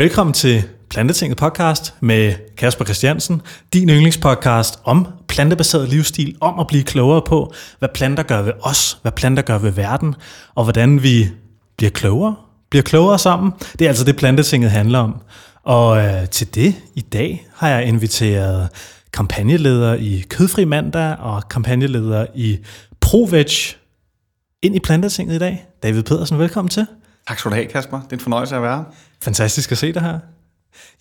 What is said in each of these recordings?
Velkommen til Plantetinget podcast med Kasper Christiansen, din yndlingspodcast om plantebaseret livsstil, om at blive klogere på, hvad planter gør ved os, hvad planter gør ved verden, og hvordan vi bliver klogere, bliver klogere sammen. Det er altså det, Plantetinget handler om. Og øh, til det i dag har jeg inviteret kampagneleder i Kødfri Mandag og kampagneleder i ProVeg ind i Plantetinget i dag. David Pedersen, velkommen til. Tak skal du have, Kasper. Det er en fornøjelse at være her. Fantastisk at se dig her.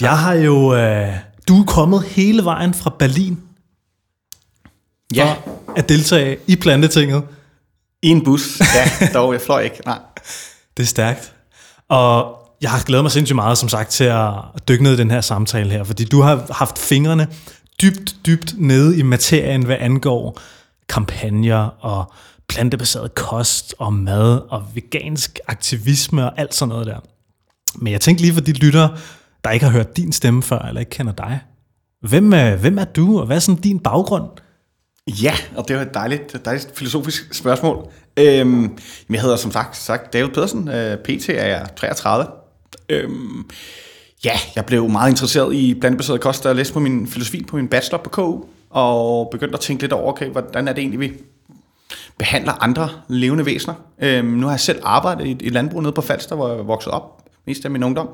Jeg har jo... Øh, du er kommet hele vejen fra Berlin Ja, for at deltage i Plantetinget. i en bus. Ja, dog, jeg fløj ikke. Nej. Det er stærkt. Og jeg har glædet mig sindssygt meget, som sagt, til at dykke ned i den her samtale her, fordi du har haft fingrene dybt, dybt nede i materien, hvad angår kampagner og plantebaseret kost og mad og vegansk aktivisme og alt sådan noget der. Men jeg tænkte lige for de lytter, der ikke har hørt din stemme før, eller ikke kender dig. Hvem er, hvem er du, og hvad er sådan din baggrund? Ja, og det var et dejligt, dejligt filosofisk spørgsmål. Øhm, jeg hedder som sagt, sagt David Pedersen. Øh, PT er jeg 33. Øhm, ja, jeg blev meget interesseret i plantebaseret kost, da jeg læste på min filosofi på min bachelor på KU, og begyndte at tænke lidt over, okay, hvordan er det egentlig, vi behandler andre levende væsener. Øhm, nu har jeg selv arbejdet i et, landbrug nede på Falster, hvor jeg voksede op, mest af min ungdom.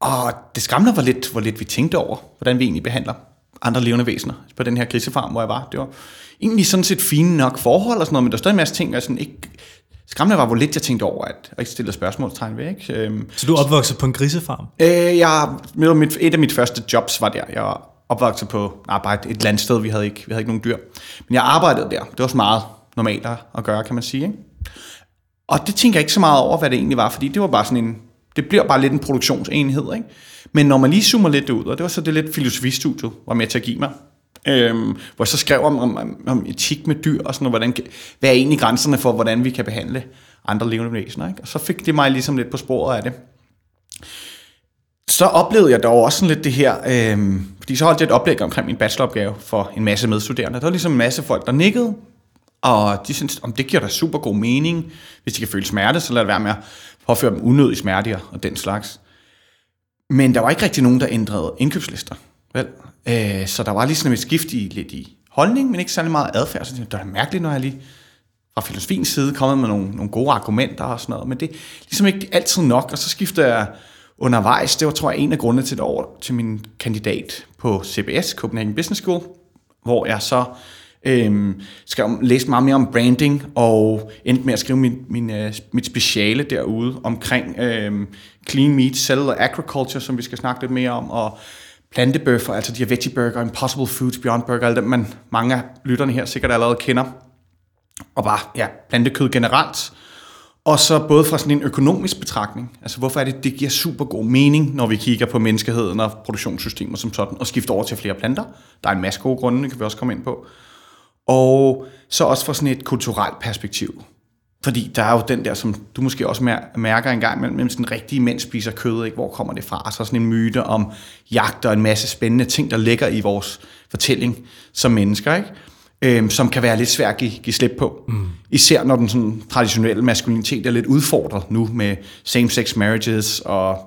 Og det skræmte hvor lidt, hvor lidt vi tænkte over, hvordan vi egentlig behandler andre levende væsener på den her grisefarm, hvor jeg var. Det var egentlig sådan set fine nok forhold og sådan noget, men der var stadig en masse ting, jeg sådan ikke... Skræmmende var, hvor lidt jeg tænkte over, at jeg ikke stillede spørgsmålstegn ved. Ikke? Øhm, Så du opvokset på en grisefarm? Øh, jeg, mit, et af mit første jobs var der. Jeg var opvokset på et, et landsted, vi havde, ikke, vi havde ikke nogen dyr. Men jeg arbejdede der. Det var så meget normalt at, gøre, kan man sige. Ikke? Og det tænker jeg ikke så meget over, hvad det egentlig var, fordi det var bare sådan en, det bliver bare lidt en produktionsenhed. Ikke? Men når man lige zoomer lidt ud, og det var så det lidt filosofistudiet var med til at give mig, øhm, hvor jeg så skrev om, om, om etik med dyr, og sådan noget, hvordan, hvad er egentlig grænserne for, hvordan vi kan behandle andre levende væsener. Ikke? Og så fik det mig ligesom lidt på sporet af det så oplevede jeg dog også sådan lidt det her, øhm, fordi så holdt jeg et oplæg omkring min bacheloropgave for en masse medstuderende. Der var ligesom en masse folk, der nikkede, og de synes, om det giver da super god mening. Hvis de kan føle smerte, så lad det være med at påføre dem unødig smerte og den slags. Men der var ikke rigtig nogen, der ændrede indkøbslister. Vel? Øh, så der var ligesom et skift i lidt i holdning, men ikke særlig meget adfærd. Så det var mærkeligt, når jeg lige fra filosofiens side kommet med nogle, nogle gode argumenter og sådan noget. Men det er ligesom ikke altid nok, og så skifter jeg undervejs. Det var, tror jeg, en af grundene til det over til min kandidat på CBS, Copenhagen Business School, hvor jeg så øhm, skrev, læste meget mere om branding, og endte med at skrive min, min, øh, mit speciale derude omkring øhm, clean meat, cellular agriculture, som vi skal snakke lidt mere om, og plantebøffer, altså de her veggie burger, impossible foods, beyond burger, alle dem, man, mange af lytterne her sikkert allerede kender, og bare ja, plantekød generelt, og så både fra sådan en økonomisk betragtning, altså hvorfor er det, det giver super god mening, når vi kigger på menneskeheden og produktionssystemer som sådan, og skifter over til flere planter. Der er en masse gode grunde, det kan vi også komme ind på. Og så også fra sådan et kulturelt perspektiv. Fordi der er jo den der, som du måske også mærker en gang imellem, mellem sådan rigtige mænd spiser kød, ikke? hvor kommer det fra? Så sådan en myte om jagt og en masse spændende ting, der ligger i vores fortælling som mennesker. Ikke? øhm, som kan være lidt svært at give, give slip på. Mm. Især når den sådan, traditionelle maskulinitet er lidt udfordret nu med same-sex marriages og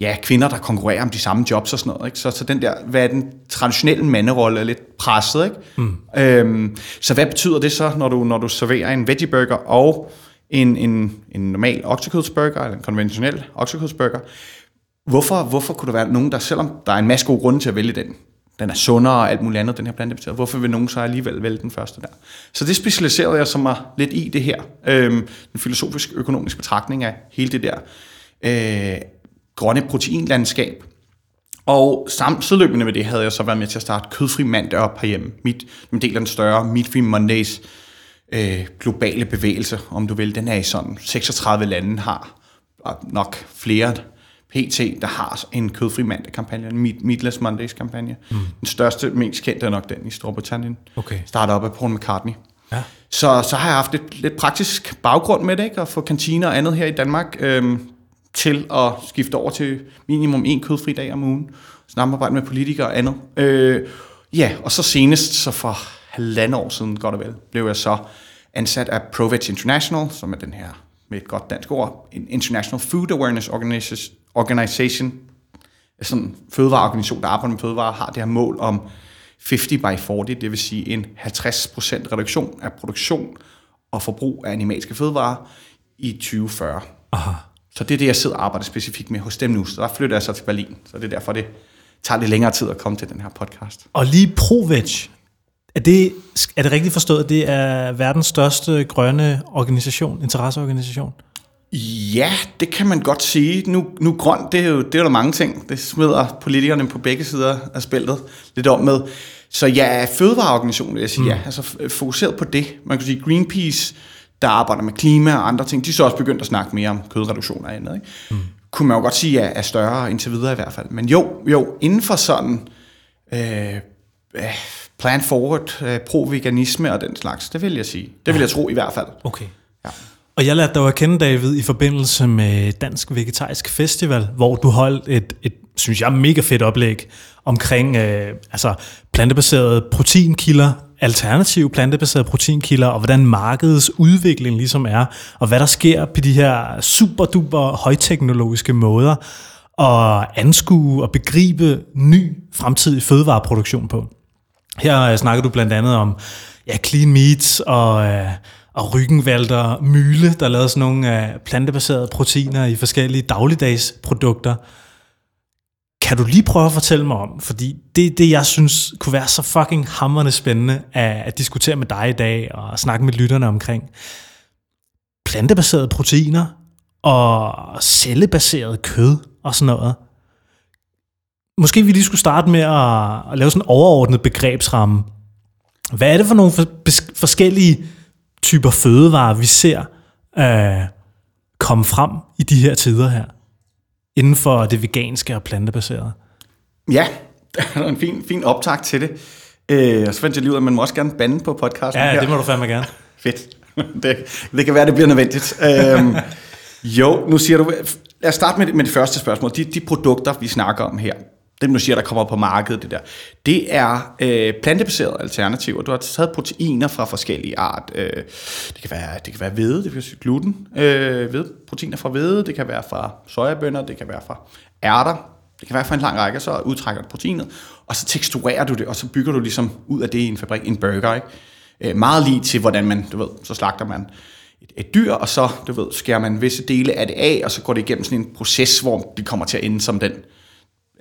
ja, kvinder, der konkurrerer om de samme jobs og sådan noget. Ikke? Så, så den der, hvad er den traditionelle manderolle er lidt presset. Ikke? Mm. Øhm, så hvad betyder det så, når du, når du serverer en veggie burger og en, en, en normal oksekødsburger, eller en konventionel oksekødsburger? Hvorfor, hvorfor kunne der være nogen, der selvom der er en masse gode grunde til at vælge den, den er sundere og alt muligt andet, den her plantebaseret. Hvorfor vil nogen så alligevel vælge den første der? Så det specialiserede jeg så mig lidt i det her. Øhm, den filosofisk økonomisk betragtning af hele det der øh, grønne proteinlandskab. Og samtidig med det havde jeg så været med til at starte Kødfri Mandag op herhjemme. Mit, en del af den større Meat Mondays øh, globale bevægelse, om du vil. Den er i sådan 36 lande, har nok flere PT, der har en kødfri mandag-kampagne, en Meatless Mondays-kampagne. Mm. Den største, mest kendte er nok den i Storbritannien. Okay. Startet op af Paul McCartney. Ja. Så, så har jeg haft lidt, lidt praktisk baggrund med det, ikke? at få kantiner og andet her i Danmark øhm, til at skifte over til minimum en kødfri dag om ugen. Samarbejde med politikere og andet. Øh, ja, og så senest, så for halvandet år siden, godt og vel, blev jeg så ansat af ProVeg International, som er den her med et godt dansk ord, en International Food Awareness Organization, sådan en fødevareorganisation, der arbejder med fødevarer, har det her mål om 50 by 40, det vil sige en 50% reduktion af produktion og forbrug af animalske fødevarer i 2040. Aha. Så det er det, jeg sidder og arbejder specifikt med hos dem nu. Så der flytter jeg så til Berlin. Så det er derfor, det tager lidt længere tid at komme til den her podcast. Og lige ProVeg, er det, er det rigtigt forstået, at det er verdens største grønne organisation, interesseorganisation? Ja, det kan man godt sige. Nu, nu grøn, det er, jo, det er der mange ting. Det smider politikerne på begge sider af spillet lidt om med. Så ja, fødevareorganisation, vil jeg sige, mm. ja, altså fokuseret på det. Man kan sige, Greenpeace, der arbejder med klima og andre ting, de er så også begyndt at snakke mere om kødreduktion og andet. Ikke? Mm. Kunne man jo godt sige, er, er større indtil videre i hvert fald. Men jo, jo inden for sådan øh, øh, plan forward, øh, pro-veganisme og den slags, det vil jeg sige. Det vil jeg tro i hvert fald. Okay. Ja. Og jeg lærte dig at kende, David, i forbindelse med Dansk Vegetarisk Festival, hvor du holdt et, et synes jeg, mega fedt oplæg omkring øh, altså plantebaserede proteinkilder, alternative plantebaserede proteinkilder, og hvordan markedets udvikling ligesom er, og hvad der sker på de her super duper højteknologiske måder at anskue og begribe ny fremtidig fødevareproduktion på. Her øh, snakker du blandt andet om ja, clean meats og, øh, og ryggenvalter, Myle, der lavede sådan nogle øh, plantebaserede proteiner i forskellige dagligdags produkter. Kan du lige prøve at fortælle mig om, fordi det det, jeg synes kunne være så fucking hammerende spændende at, at diskutere med dig i dag og snakke med lytterne omkring. Plantebaserede proteiner og cellebaseret kød og sådan noget. Måske vi lige skulle starte med at, at lave sådan en overordnet begrebsramme. Hvad er det for nogle for, forskellige typer fødevarer, vi ser øh, komme frem i de her tider her? Inden for det veganske og plantebaserede. Ja, det er en fin, fin optag til det. Øh, og så fandt jeg lige ud af, at man må også gerne bande på podcasten Ja, her. det må du fandme gerne. Fedt. Det, det kan være, det bliver nødvendigt. øhm, jo, nu siger du... Lad os starte med, med det første spørgsmål. De, de produkter, vi snakker om her, dem du siger, der kommer på markedet, det der, det er øh, plantebaserede alternativer. Du har taget proteiner fra forskellige art. Øh, det, kan være, det kan være hvede, det kan være gluten, øh, hvede, proteiner fra hvede, det kan være fra sojabønner, det kan være fra ærter, det kan være fra en lang række, så udtrækker du proteinet, og så teksturerer du det, og så bygger du ligesom ud af det i en fabrik, en burger, ikke? Øh, meget lige til, hvordan man, du ved, så slagter man et, et dyr, og så, du ved, skærer man visse dele af det af, og så går det igennem sådan en proces, hvor det kommer til at ende som den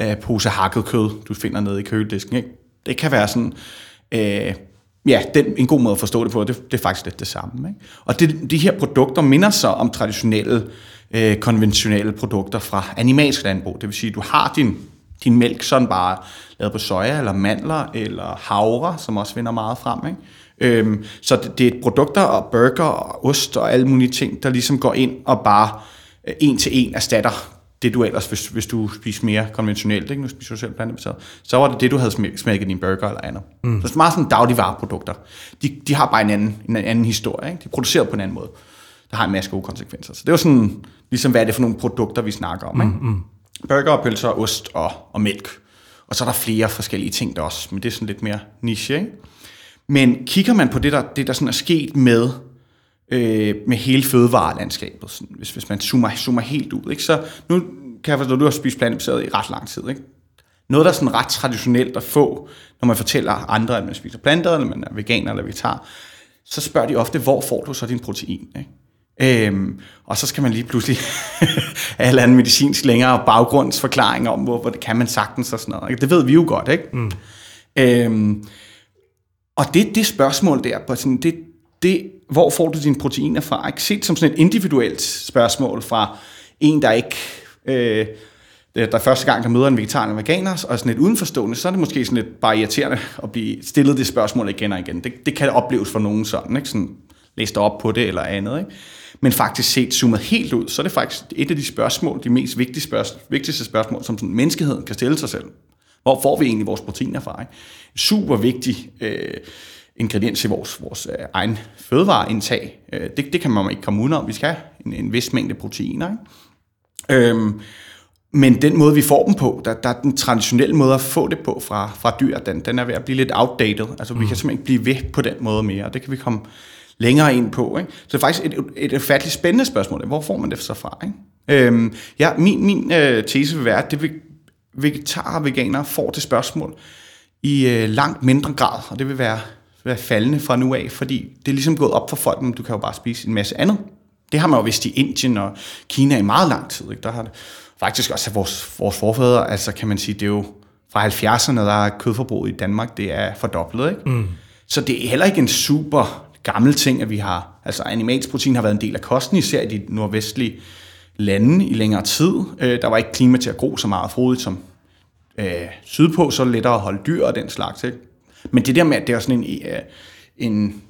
øh, pose hakket kød, du finder nede i køledisken. Ikke? Det kan være sådan, øh, ja, den, en god måde at forstå det på, det, det er faktisk lidt det samme. Ikke? Og det, de her produkter minder så om traditionelle, øh, konventionelle produkter fra animalsk landbrug. Det vil sige, du har din, din mælk sådan bare lavet på soja, eller mandler, eller havre, som også vinder meget frem. Ikke? Øhm, så det, det er produkter og burger og ost og alle mulige ting, der ligesom går ind og bare øh, en til en erstatter det du ellers, hvis, hvis du spiser mere konventionelt, ikke? nu spiser du selv plantebaseret, så var det det, du havde smækket i din burger eller andet. Mm. Så det er meget sådan dagligvareprodukter. De, de har bare en anden, en anden historie. Ikke? De er produceret på en anden måde. Der har en masse gode konsekvenser. Så det var sådan, ligesom hvad er det for nogle produkter, vi snakker om. Ikke? Mm, mm. Burger, pølser, ost og, og mælk. Og så er der flere forskellige ting der også, men det er sådan lidt mere niche. Ikke? Men kigger man på det, der, det, der sådan er sket med øh, med hele fødevarelandskabet, sådan, hvis, hvis man zoomer, zoomer helt ud. Ikke? Så nu kan jeg forstå, at du har spist plantebaseret i ret lang tid. Ikke? Noget, der er sådan ret traditionelt at få, når man fortæller andre, at man spiser planter, eller man er veganer eller vegetar, så spørger de ofte, hvor får du så din protein? Ikke? Øhm, og så skal man lige pludselig have en anden medicinsk længere baggrundsforklaring om, hvor, hvor det kan man sagtens og sådan noget. Ikke? Det ved vi jo godt, ikke? Mm. Øhm, og det, det spørgsmål der, sådan, det, det, hvor får du dine proteiner fra? Ikke set som sådan et individuelt spørgsmål fra en, der ikke... Øh, der er første gang, der møder en vegetar eller veganer, og sådan lidt udenforstående, så er det måske sådan lidt bare irriterende at blive stillet det spørgsmål igen og igen. Det, det kan opleves for nogen sådan, ikke? Sådan, læst op på det eller andet. Ikke? Men faktisk set zoomet helt ud, så er det faktisk et af de spørgsmål, de mest vigtige spørgsmål, vigtigste spørgsmål, som sådan menneskeheden kan stille sig selv. Hvor får vi egentlig vores proteiner fra? Ikke? Super vigtig øh, ingrediens i vores, vores øh, egen fødevareindtag. Øh, det, det kan man ikke komme udenom. Vi skal have en, en vis mængde proteiner. Ikke? Øhm, men den måde, vi får dem på, der, der er den traditionelle måde at få det på fra, fra dyr, den, den er ved at blive lidt outdated. Altså, mm. vi kan simpelthen ikke blive ved på den måde mere, og det kan vi komme længere ind på. Ikke? Så det er faktisk et, et, et fattigt spændende spørgsmål. Hvor får man det så fra? Ikke? Øhm, ja, min, min øh, tese vil være, at det vil, vegetarer og veganere får det spørgsmål i øh, langt mindre grad, og det vil være, være faldende fra nu af, fordi det er ligesom gået op for folk, men du kan jo bare spise en masse andet. Det har man jo vist i Indien og Kina i meget lang tid. Ikke? Der har det faktisk også vores, vores forfædre, altså kan man sige, det er jo fra 70'erne, der er kødforbruget i Danmark, det er fordoblet. Ikke? Mm. Så det er heller ikke en super gammel ting, at vi har, altså animalsk protein har været en del af kosten, især i de nordvestlige lande i længere tid. Øh, der var ikke klima til at gro så meget frodigt som øh, sydpå, så er lettere at holde dyr og den slags. Ikke? Men det der med, at det er sådan en, øh, en,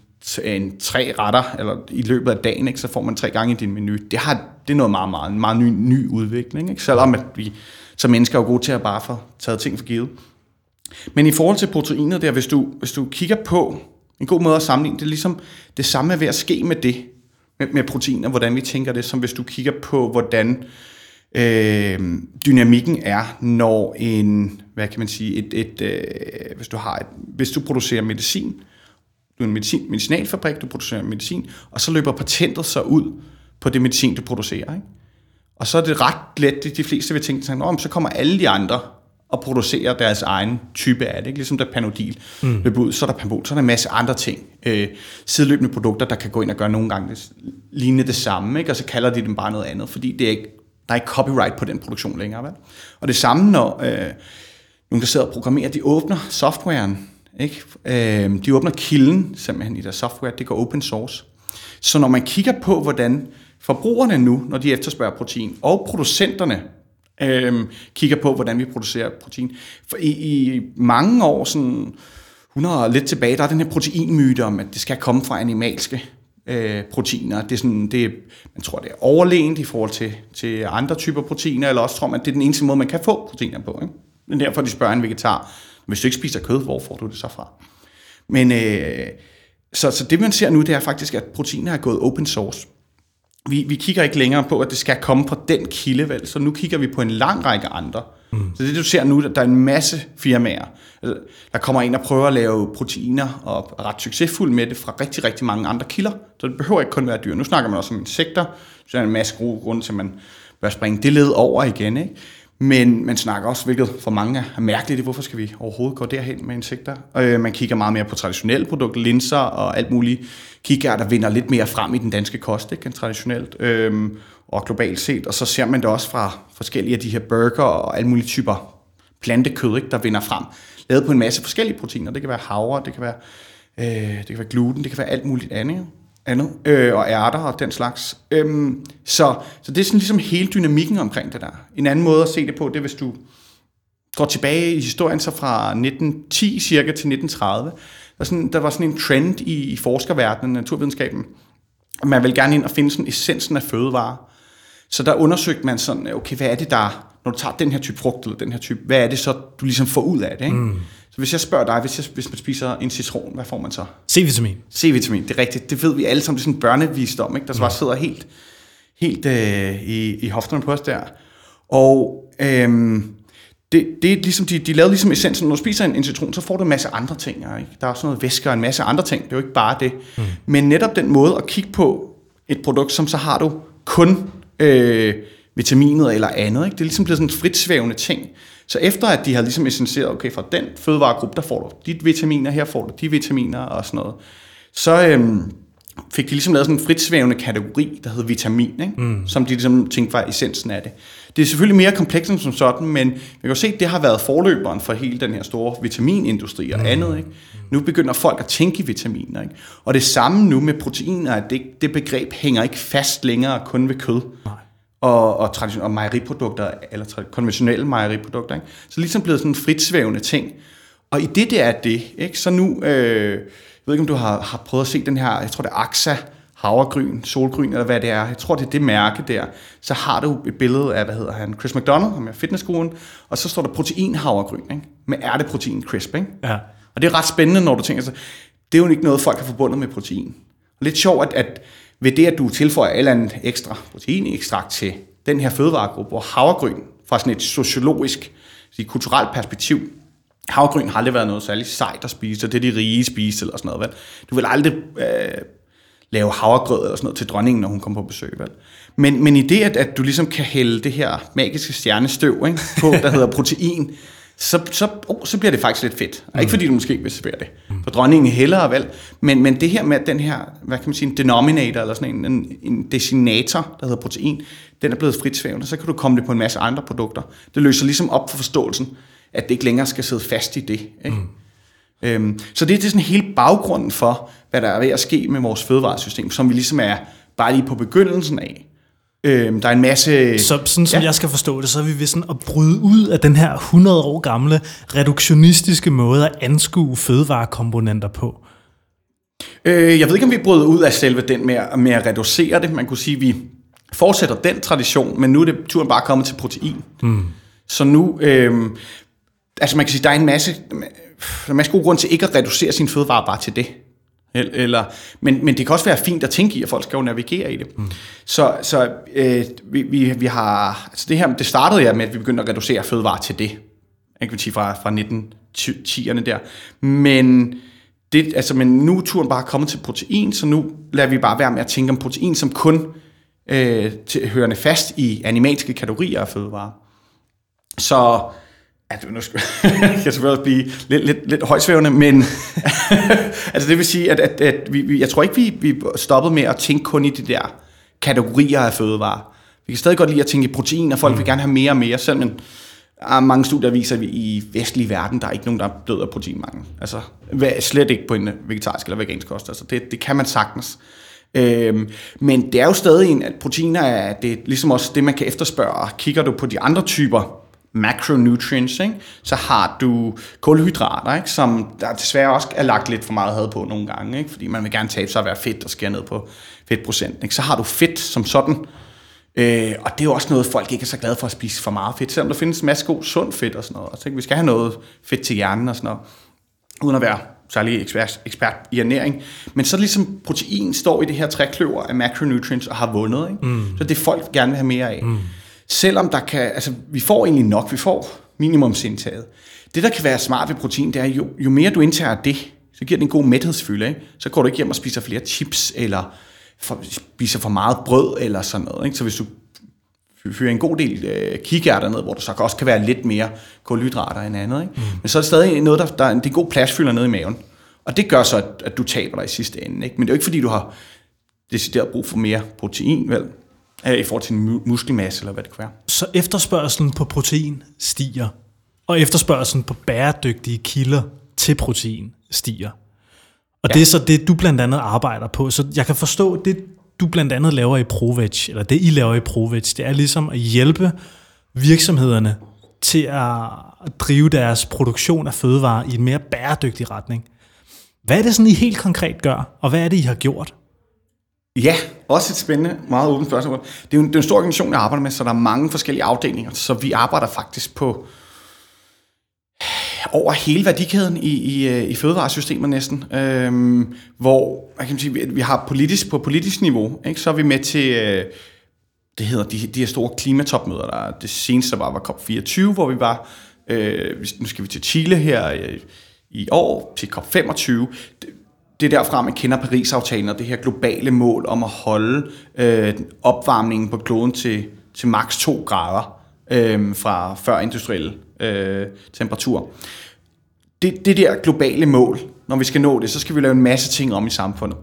en tre retter, eller i løbet af dagen, ikke, så får man tre gange i din menu, det, har, det er noget meget, meget, en meget ny, ny udvikling. Ikke? Selvom at vi som mennesker er gode til at bare få taget ting for givet. Men i forhold til proteinet der, hvis du, hvis du kigger på en god måde at sammenligne, det er ligesom det samme er ved at ske med det, med, med proteiner, hvordan vi tænker det, som hvis du kigger på, hvordan øh, dynamikken er, når en, hvad kan man sige, et, et, øh, hvis du har et, hvis du producerer medicin, du er en medicin, medicinalfabrik, du producerer medicin, og så løber patentet så ud på det medicin, du producerer. Ikke? Og så er det ret let, de fleste vil tænke sig, så kommer alle de andre og producerer deres egen type af det. Ikke? Ligesom der Panodil mm. løber ud, så er der Pambol, så er der en masse andre ting. Øh, sideløbende produkter, der kan gå ind og gøre nogle gange det, lignende det samme, ikke? og så kalder de dem bare noget andet, fordi det er ikke, der er ikke copyright på den produktion længere. Vel? Og det samme, når øh, nogen, der sidder og programmerer, de åbner softwaren, ikke? Øh, de åbner kilden simpelthen i deres software, det går open source. Så når man kigger på, hvordan forbrugerne nu, når de efterspørger protein, og producenterne øh, kigger på, hvordan vi producerer protein. For i, i mange år, sådan 100 år lidt tilbage, der er den her proteinmyte om, at det skal komme fra animalske øh, proteiner. Det er sådan, det er, man tror, det er overlegent i forhold til, til andre typer proteiner, eller også tror man, at det er den eneste måde, man kan få proteiner på. Ikke? Men derfor de spørger en vegetar, hvis du ikke spiser kød, hvor får du det så fra? Men øh, så, så det man ser nu, det er faktisk, at proteiner er gået open source vi, vi kigger ikke længere på, at det skal komme fra den kilde, vel? så nu kigger vi på en lang række andre. Mm. Så det du ser nu, der er en masse firmaer, altså, der kommer ind og prøver at lave proteiner, og er ret succesfuld med det fra rigtig, rigtig mange andre kilder. Så det behøver ikke kun være dyr. Nu snakker man også om insekter, så der er en masse gode grunde til, at man bør springe det led over igen. Ikke? Men man snakker også, hvilket for mange er mærkeligt, hvorfor skal vi overhovedet gå derhen med insekter? Øh, man kigger meget mere på traditionelle produkter, linser og alt muligt. Kigger, der vinder lidt mere frem i den danske kost, ikke, end traditionelt. Øh, og globalt set. Og så ser man det også fra forskellige af de her burger og alle mulige typer plantekød, ikke, der vinder frem. Lavet på en masse forskellige proteiner. Det kan være havre, det kan være, øh, det kan være gluten, det kan være alt muligt andet andet, øh, og ærter og den slags. Øhm, så, så det er sådan ligesom hele dynamikken omkring det der. En anden måde at se det på, det er, hvis du går tilbage i historien, så fra 1910 cirka til 1930, der, sådan, der var sådan en trend i, i forskerverdenen, naturvidenskaben, at man vil gerne ind og finde sådan essensen af fødevarer. Så der undersøgte man sådan, okay, hvad er det der, når du tager den her type frugt, eller den her type, hvad er det så, du ligesom får ud af det, ikke? Mm. Så hvis jeg spørger dig, hvis, jeg, hvis man spiser en citron, hvad får man så? C-vitamin. C-vitamin, det er rigtigt. Det ved vi alle sammen. Det er sådan en børnevisdom, ikke? der så bare sidder helt, helt øh, i, i hofterne på os der. Og øhm, det, det er ligesom, de, de lavede ligesom essensen, når du spiser en, en citron, så får du en masse andre ting. Ikke? Der er også noget væske og en masse andre ting. Det er jo ikke bare det. Mm. Men netop den måde at kigge på et produkt, som så har du kun øh, vitaminet eller andet. Ikke? Det er ligesom blevet sådan en fritsvævende ting. Så efter at de har ligesom essentieret, okay, fra den fødevaregruppe, der får du dit vitaminer, her får du de vitaminer og sådan noget, så øhm, fik de ligesom lavet sådan en fritsvævende kategori, der hedder vitamin, ikke? Mm. som de ligesom tænkte var essensen af det. Det er selvfølgelig mere komplekst end som sådan, men vi kan se, at det har været forløberen for hele den her store vitaminindustri og mm. andet. Ikke? Nu begynder folk at tænke i vitaminer. Ikke? Og det samme nu med proteiner, at det, det begreb hænger ikke fast længere kun ved kød. Nej og, og, tradition, og mejeriprodukter, eller konventionelle mejeriprodukter. Ikke? Så ligesom blevet sådan en fritsvævende ting. Og i det, det er det, ikke? så nu, øh, jeg ved ikke, om du har, har prøvet at se den her, jeg tror det er Axa, havregryn, solgryn, eller hvad det er. Jeg tror, det er det mærke der. Så har du et billede af, hvad hedder han, Chris McDonald, ham er fitnessskolen, og så står der protein havregryn, ikke? med ærteprotein crisp. Ikke? Ja. Og det er ret spændende, når du tænker så, det er jo ikke noget, folk har forbundet med protein. Og lidt sjovt, at, at ved det, at du tilføjer et eller andet ekstra proteinekstrakt til den her fødevaregruppe, hvor havregryn fra sådan et sociologisk, sige, kulturelt perspektiv, havregryn har aldrig været noget særligt sejt at spise, og det er de rige spiste eller sådan noget. Vel? Du vil aldrig øh, lave havregrød eller sådan noget til dronningen, når hun kommer på besøg. Vel? Men, men i det, at, at du ligesom kan hælde det her magiske stjernestøv ikke, på, der hedder protein, så, så, oh, så bliver det faktisk lidt fedt. Mm. Ikke fordi du måske vil servere det. Mm. For dronningen hellere vel. Men, men det her med den her, hvad kan man sige, en denominator, eller sådan en, en, en designator, der hedder protein, den er blevet fritsvævende, så kan du komme det på en masse andre produkter. Det løser ligesom op for forståelsen, at det ikke længere skal sidde fast i det. Ikke? Mm. Øhm, så det, det er sådan hele baggrunden for, hvad der er ved at ske med vores fødevaresystem, som vi ligesom er bare lige på begyndelsen af. Øhm, der er en masse... Så sådan som ja. jeg skal forstå det, så er vi ved sådan at bryde ud af den her 100 år gamle reduktionistiske måde at anskue fødevarekomponenter på. Øh, jeg ved ikke, om vi bryder ud af selve den med, med at reducere det. Man kunne sige, at vi fortsætter den tradition, men nu er det turen bare kommet til protein. Mm. Så nu... Øh, altså man kan sige, der er en masse, er en masse gode grund til ikke at reducere sin fødevare bare til det. Eller, men, men det kan også være fint at tænke i, at folk skal jo navigere i det. Mm. Så, så øh, vi, vi, vi har, altså det her, det startede ja med, at vi begyndte at reducere fødevare til det. Jeg kan sige fra, fra 1910'erne der. Men, det, altså, men nu er turen bare kommet til protein, så nu lader vi bare være med at tænke om protein som kun øh, til, hørende fast i animalske kategorier af fødevare. Så Altså, nu skal jeg selvfølgelig blive lidt, lidt, lidt højsvævende, men altså det vil sige, at, at, at vi, jeg tror ikke, vi, vi stoppet med at tænke kun i de der kategorier af fødevarer. Vi kan stadig godt lide at tænke i protein, og folk mm. vil gerne have mere og mere, selv men er mange studier viser, at vi i vestlig verden, der er ikke nogen, der er blevet af proteinmangel. Altså slet ikke på en vegetarisk eller vegansk kost. Altså, det, det kan man sagtens. Øhm, men det er jo stadig en, at proteiner er det er ligesom også det, man kan efterspørge. Kigger du på de andre typer macronutrients, ikke? så har du kulhydrater, ikke? som der desværre også er lagt lidt for meget had på nogle gange, ikke? fordi man vil gerne tabe sig at være fedt og skære ned på fedtprocent. Ikke? Så har du fedt som sådan, øh, og det er jo også noget, folk ikke er så glade for at spise for meget fedt, selvom der findes en masse god sund fedt og sådan noget. Så, ikke? Vi skal have noget fedt til hjernen og sådan noget, uden at være særlig ekspert, ekspert i ernæring. Men så ligesom protein står i det her trækløver af macronutrients og har vundet. Ikke? Mm. Så det folk gerne vil have mere af. Mm selvom der kan, altså vi får egentlig nok, vi får minimumsindtaget. Det, der kan være smart ved protein, det er, jo, jo mere du indtager det, så giver det en god mæthedsfylde. Ikke? Så går du ikke hjem og spiser flere chips, eller for, spiser for meget brød, eller sådan noget. Ikke? Så hvis du fyrer en god del øh, kikærter ned, hvor du så også kan være lidt mere kulhydrater end andet. Ikke? Mm. Men så er det stadig noget, der, der det er en god pladsfylder nede i maven. Og det gør så, at, at du taber dig i sidste ende. Ikke? Men det er jo ikke, fordi du har decideret brug for mere protein, vel? I forhold til muskelmasse, eller hvad det kan være. Så efterspørgselen på protein stiger, og efterspørgselen på bæredygtige kilder til protein stiger. Og ja. det er så det, du blandt andet arbejder på. Så jeg kan forstå, det du blandt andet laver i ProVeg, eller det I laver i ProVeg, det er ligesom at hjælpe virksomhederne til at drive deres produktion af fødevarer i en mere bæredygtig retning. Hvad er det sådan, I helt konkret gør, og hvad er det, I har gjort? Ja, også et spændende, meget åbent spørgsmål. Det er, jo en, det er en stor organisation, jeg arbejder med, så der er mange forskellige afdelinger. Så vi arbejder faktisk på øh, over hele værdikæden i, i, øh, i fødevaresystemet næsten, øhm, hvor jeg kan sige, vi, vi har politisk, på politisk niveau, ikke, så er vi med til, øh, det hedder de, de her store klimatopmøder, der det seneste var, var COP24, hvor vi var, øh, nu skal vi til Chile her øh, i år, til COP25. Det, er derfra, man kender Paris-aftalen og det her globale mål om at holde øh, opvarmningen på kloden til, til maks 2 grader øh, fra før industrielle øh, temperatur. Det, det der globale mål, når vi skal nå det, så skal vi lave en masse ting om i samfundet.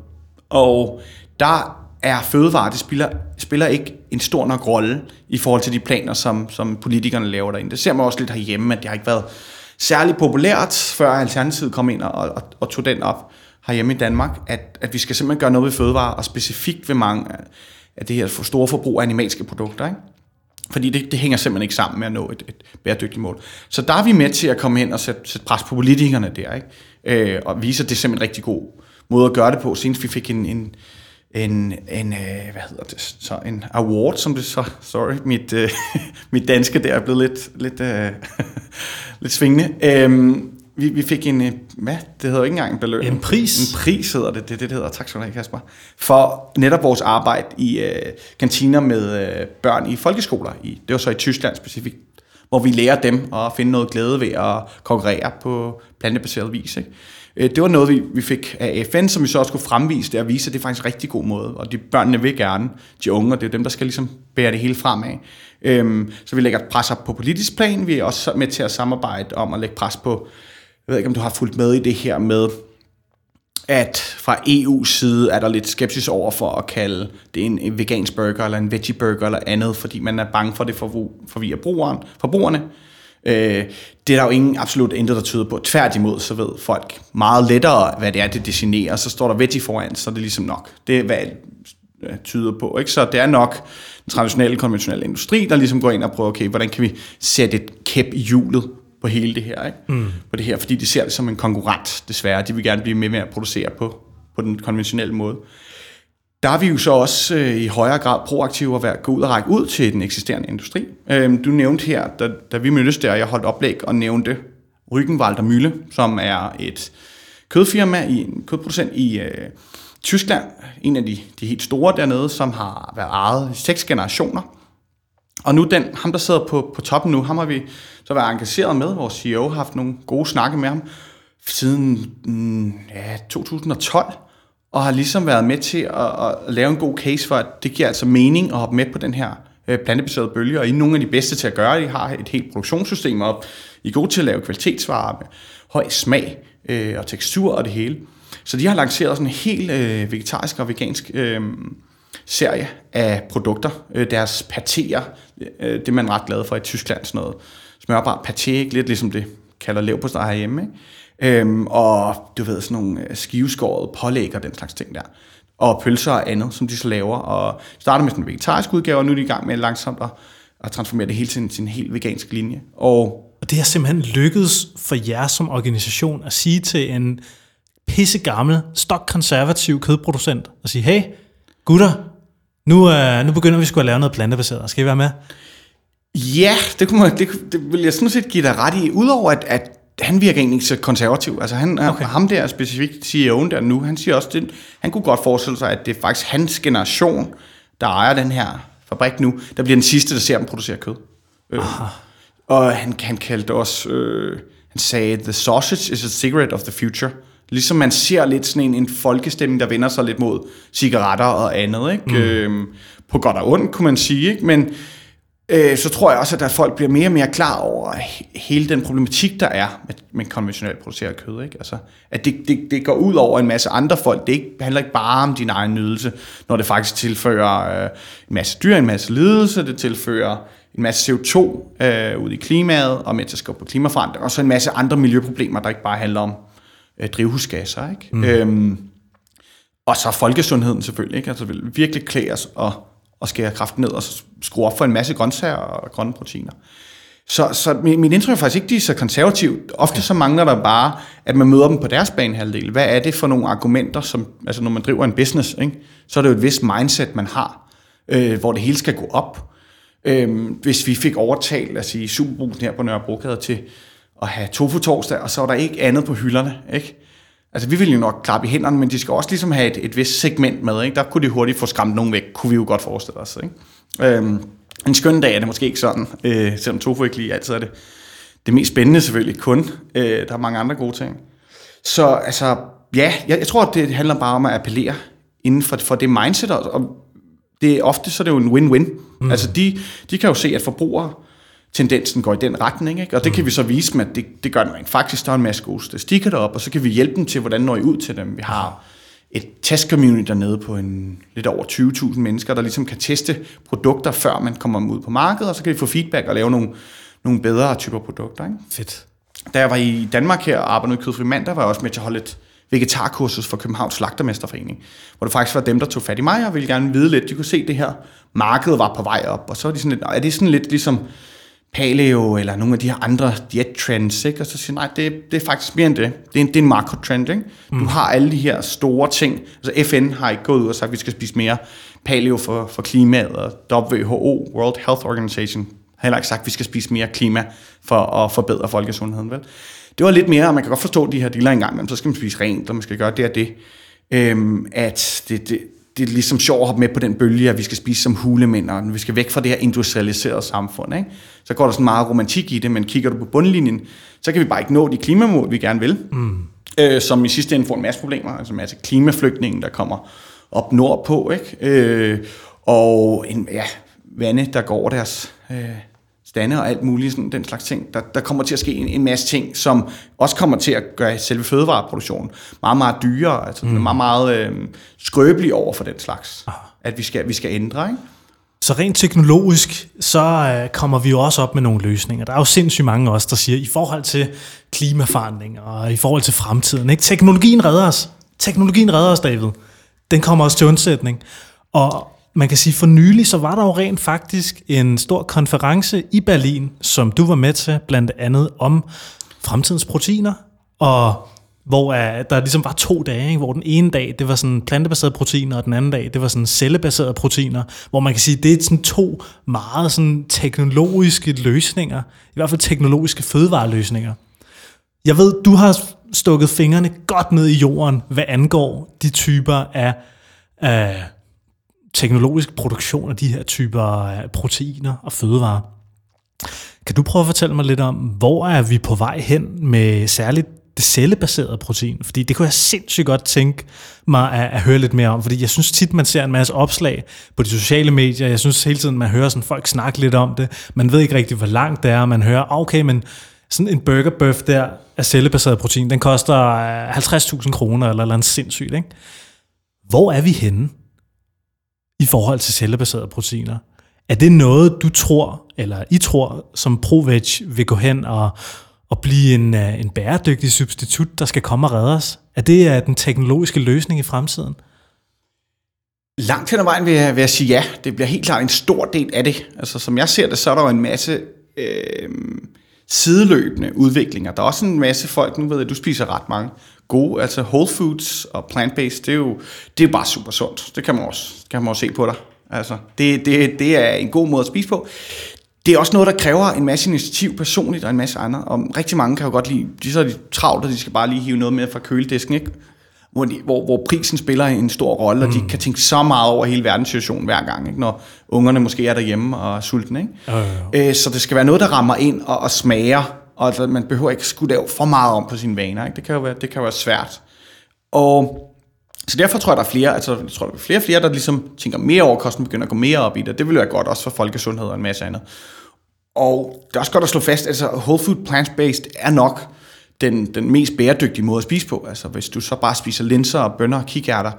Og der er fødevare, det spiller, spiller ikke en stor nok rolle i forhold til de planer, som, som politikerne laver derinde. Det ser man også lidt herhjemme, at det har ikke været særlig populært, før Alternativet kom ind og, og, og tog den op herhjemme i Danmark, at, at vi skal simpelthen gøre noget ved fødevare, og specifikt ved mange af det her store forbrug af animalske produkter. Ikke? Fordi det, det hænger simpelthen ikke sammen med at nå et, et bæredygtigt mål. Så der er vi med til at komme hen og sætte, sætte pres på politikerne der, ikke? Øh, og vise, at det er simpelthen en rigtig god måde at gøre det på. Senest vi fik en, en, en, en øh, hvad hedder det, så en award, som det så, sorry, mit, øh, mit danske der er blevet lidt, lidt, øh, lidt svingende. Øh, vi, vi fik en, øh, hvad? Det hedder ikke engang en belønning. En pris? En pris hedder det, det er det, det hedder. Tak skal du have, Kasper. For netop vores arbejde i øh, kantiner med øh, børn i folkeskoler. I, det var så i Tyskland specifikt, hvor vi lærer dem at finde noget glæde ved at konkurrere på plantebaseret vis. Ikke? Øh, det var noget, vi, vi fik af FN, som vi så også skulle fremvise det, og vise, at det er faktisk en rigtig god måde. Og de børnene vil gerne, de unge, og det er dem, der skal ligesom bære det hele fremad. Øhm, så vi lægger pres op på politisk plan. Vi er også med til at samarbejde om at lægge pres på, jeg ved ikke, om du har fulgt med i det her med, at fra EU's side er der lidt skepsis over for at kalde det en vegansk burger eller en veggie burger eller andet, fordi man er bange for det forvirrer brugeren, forbrugerne. Øh, det er der jo ingen absolut intet, der tyder på. Tværtimod, så ved folk meget lettere, hvad det er, det designerer. Så står der veggie foran, så er det ligesom nok. Det er, hvad øh, tyder på. Ikke? Så det er nok den traditionelle, konventionelle industri, der ligesom går ind og prøver, okay, hvordan kan vi sætte et kæp i hjulet på hele det her, ikke? Mm. På det her, fordi de ser det som en konkurrent, desværre. De vil gerne blive med med at producere på, på den konventionelle måde. Der er vi jo så også øh, i højere grad proaktive at være, gå ud og række ud til den eksisterende industri. Øh, du nævnte her, da, da vi mødtes der, jeg holdt oplæg og nævnte Rügenwalder Mülle, som er et kødfirma, i, en kødproducent i øh, Tyskland. En af de, de helt store dernede, som har været ejet i seks generationer. Og nu den, ham der sidder på, på toppen nu, ham har vi så været engageret med. Vores CEO har haft nogle gode snakke med ham siden mm, ja, 2012 og har ligesom været med til at, at lave en god case for, at det giver altså mening at hoppe med på den her øh, plantebaserede bølge, og I er nogle af de bedste til at gøre det. I har et helt produktionssystem op. I er gode til at lave kvalitetsvarer med høj smag øh, og tekstur og det hele. Så de har lanceret sådan en helt øh, vegetarisk og vegansk øh, serie af produkter. Øh, deres patéer, øh, det er man ret glad for i Tyskland, sådan noget smørbar paté, lidt ligesom det kalder lev på sig herhjemme. Ikke? Øhm, og du ved, sådan nogle øh, skiveskåret pålæg og den slags ting der. Og pølser og andet, som de så laver. Og starter med sådan en vegetarisk udgave, og nu er de i gang med langsomt at, at transformere det hele til en, til en helt vegansk linje. Og, og det har simpelthen lykkedes for jer som organisation at sige til en pissegammel, stokkonservativ kødproducent, at sige, hey, gutter, nu, øh, nu begynder vi sgu at lave noget plantebaseret. Skal I være med? Ja, det, kunne man, det, det vil jeg sådan set give dig ret i. Udover at, at han virker egentlig så konservativ. Altså han, okay. ham der specifikt CEO'en der nu, han siger også, det, han kunne godt forestille sig, at det er faktisk hans generation, der ejer den her fabrik nu, der bliver den sidste, der ser dem producere kød. Øh, og han, han kaldte også, øh, han sagde, the sausage is a cigarette of the future. Ligesom man ser lidt sådan en, en folkestemning, der vender sig lidt mod cigaretter og andet. Ikke? Mm. Øh, på godt og ondt, kunne man sige. Ikke? Men øh, så tror jeg også, at folk bliver mere og mere klar over hele den problematik, der er med, med konventionelt produceret kød. Ikke? Altså, at det, det, det går ud over en masse andre folk. Det ikke, handler ikke bare om din egen nydelse, når det faktisk tilfører øh, en masse dyr, en masse lidelse, det tilfører en masse CO2 øh, ud i klimaet, og med til at skubbe på klimaforandring, og så en masse andre miljøproblemer, der ikke bare handler om øh, drivhusgasser. Ikke? Mm. Øhm, og så folkesundheden selvfølgelig. Ikke? Altså, virkelig klæde os og og skære kraften ned og skrue op for en masse grøntsager og grønne proteiner. Så, så min, min indtryk er faktisk ikke, de er så konservativt. Ofte så mangler der bare, at man møder dem på deres banehalvdel. Hvad er det for nogle argumenter, som, altså når man driver en business, ikke? så er det jo et vist mindset, man har, øh, hvor det hele skal gå op. Øh, hvis vi fik overtalt, os sige, Superbrusen her på Nørrebrogade til at have tofu torsdag, og så var der ikke andet på hylderne, ikke? Altså, vi vil jo nok klappe i hænderne, men de skal også ligesom have et, et vist segment med, ikke? Der kunne de hurtigt få skræmt nogen væk, kunne vi jo godt forestille os, ikke? Øhm, en skøn dag er det måske ikke sådan, øh, selvom tofu ikke lige altid er det, det mest spændende selvfølgelig kun. Øh, der er mange andre gode ting. Så altså, ja, jeg, jeg tror, det handler bare om at appellere inden for, for det mindset, og det er ofte så er det jo en win-win. Mm. Altså, de, de kan jo se, at forbrugere tendensen går i den retning. Ikke? Og det kan vi så vise dem, at det, det gør den rent faktisk. Der er en masse gode statistikker deroppe, og så kan vi hjælpe dem til, hvordan når I ud til dem. Vi har et test-community dernede på en, lidt over 20.000 mennesker, der ligesom kan teste produkter, før man kommer ud på markedet, og så kan vi få feedback og lave nogle, nogle bedre typer produkter. Ikke? Fedt. Da jeg var i Danmark her og arbejdede med Kødfri Mandag, var jeg også med til at holde et vegetarkursus for Københavns Slagtermesterforening, hvor det faktisk var dem, der tog fat i mig og ville gerne vide lidt. De kunne se, at det her marked var på vej op, og så er de sådan lidt, er det sådan lidt ligesom paleo eller nogle af de her andre diet trends, ikke? og så siger nej, det, det er faktisk mere end det. Det er en, det er en market trend. Ikke? Mm. Du har alle de her store ting. Altså FN har ikke gået ud og sagt, at vi skal spise mere paleo for, for klimaet, og WHO, World Health Organization, har heller ikke sagt, at vi skal spise mere klima for at forbedre folkesundheden. Vel? Det var lidt mere, og man kan godt forstå de her dealer engang, men så skal man spise rent, og man skal gøre det og det. Øhm, at det, det, det er ligesom sjovt at hoppe med på den bølge, at vi skal spise som hulemænd, og vi skal væk fra det her industrialiserede samfund. Ikke? Så går der sådan meget romantik i det, men kigger du på bundlinjen, så kan vi bare ikke nå de klimamål, vi gerne vil. Mm. øh, som i sidste ende får en masse problemer, altså en masse klimaflygtninge, der kommer op nordpå, ikke? Øh, og en, ja, vande, der går deres øh, stande og alt muligt, sådan den slags ting. Der, der kommer til at ske en, en masse ting, som også kommer til at gøre selve fødevareproduktionen meget, meget dyrere, altså mm. meget, meget øh, skrøbelig over for den slags, ah. at vi skal, vi skal ændre, ikke? Så rent teknologisk, så øh, kommer vi jo også op med nogle løsninger. Der er jo sindssygt mange også, der siger, i forhold til klimaforandring og i forhold til fremtiden, ikke? teknologien redder os. Teknologien redder os, David. Den kommer også til undsætning. Og man kan sige, for nylig, så var der jo rent faktisk en stor konference i Berlin, som du var med til, blandt andet om fremtidens proteiner, og hvor uh, der ligesom var to dage, ikke? hvor den ene dag, det var sådan plantebaserede proteiner, og den anden dag, det var sådan cellebaserede proteiner, hvor man kan sige, det er sådan to meget sådan teknologiske løsninger, i hvert fald teknologiske fødevareløsninger. Jeg ved, du har stukket fingrene godt ned i jorden, hvad angår de typer af uh, teknologisk produktion af de her typer øh, proteiner og fødevarer. Kan du prøve at fortælle mig lidt om, hvor er vi på vej hen med særligt det cellebaserede protein? Fordi det kunne jeg sindssygt godt tænke mig at, at høre lidt mere om, fordi jeg synes tit, man ser en masse opslag på de sociale medier. Jeg synes hele tiden, man hører sådan folk snakke lidt om det. Man ved ikke rigtig, hvor langt det er. Man hører, ah, okay, men sådan en burgerbøf der af cellebaseret protein, den koster øh, 50.000 kroner eller noget sindssygt. Ikke? Hvor er vi henne i forhold til cellebaserede proteiner? Er det noget, du tror, eller I tror, som ProVeg vil gå hen og, og blive en, øh, en bæredygtig substitut, der skal komme og redde os? Er det uh, den teknologiske løsning i fremtiden? Langt hen ad vejen vil jeg, vil jeg sige ja. Det bliver helt klart en stor del af det. Altså, som jeg ser det, så er der jo en masse øh, sideløbende udviklinger. Der er også en masse folk, nu ved jeg, du spiser ret mange gode, altså whole foods og plant-based, det er jo, det er jo bare super sundt. Det kan man også, kan man også se på dig. Altså, det, det, det er en god måde at spise på det er også noget, der kræver en masse initiativ personligt og en masse andre. Og rigtig mange kan jo godt lide, de så er de travlt, og de skal bare lige hive noget med fra køledisken, ikke? Hvor, de, hvor, hvor prisen spiller en stor rolle, mm. og de kan tænke så meget over hele verdenssituationen hver gang, ikke? når ungerne måske er derhjemme og er sultne. Ikke? Øh, øh, øh. Så det skal være noget, der rammer ind og, og smager, og altså, man behøver ikke skulle lave for meget om på sine vaner. Ikke? Det, kan jo være, det kan jo være svært. Og så derfor tror jeg, der er flere, altså, jeg tror, der er flere og flere, der ligesom tænker mere over kosten, begynder at gå mere op i det. Det vil være godt også for folkesundhed og en masse andet. Og det er også godt at slå fast, altså whole food plant-based er nok den, den mest bæredygtige måde at spise på. Altså hvis du så bare spiser linser og bønner og kikærter,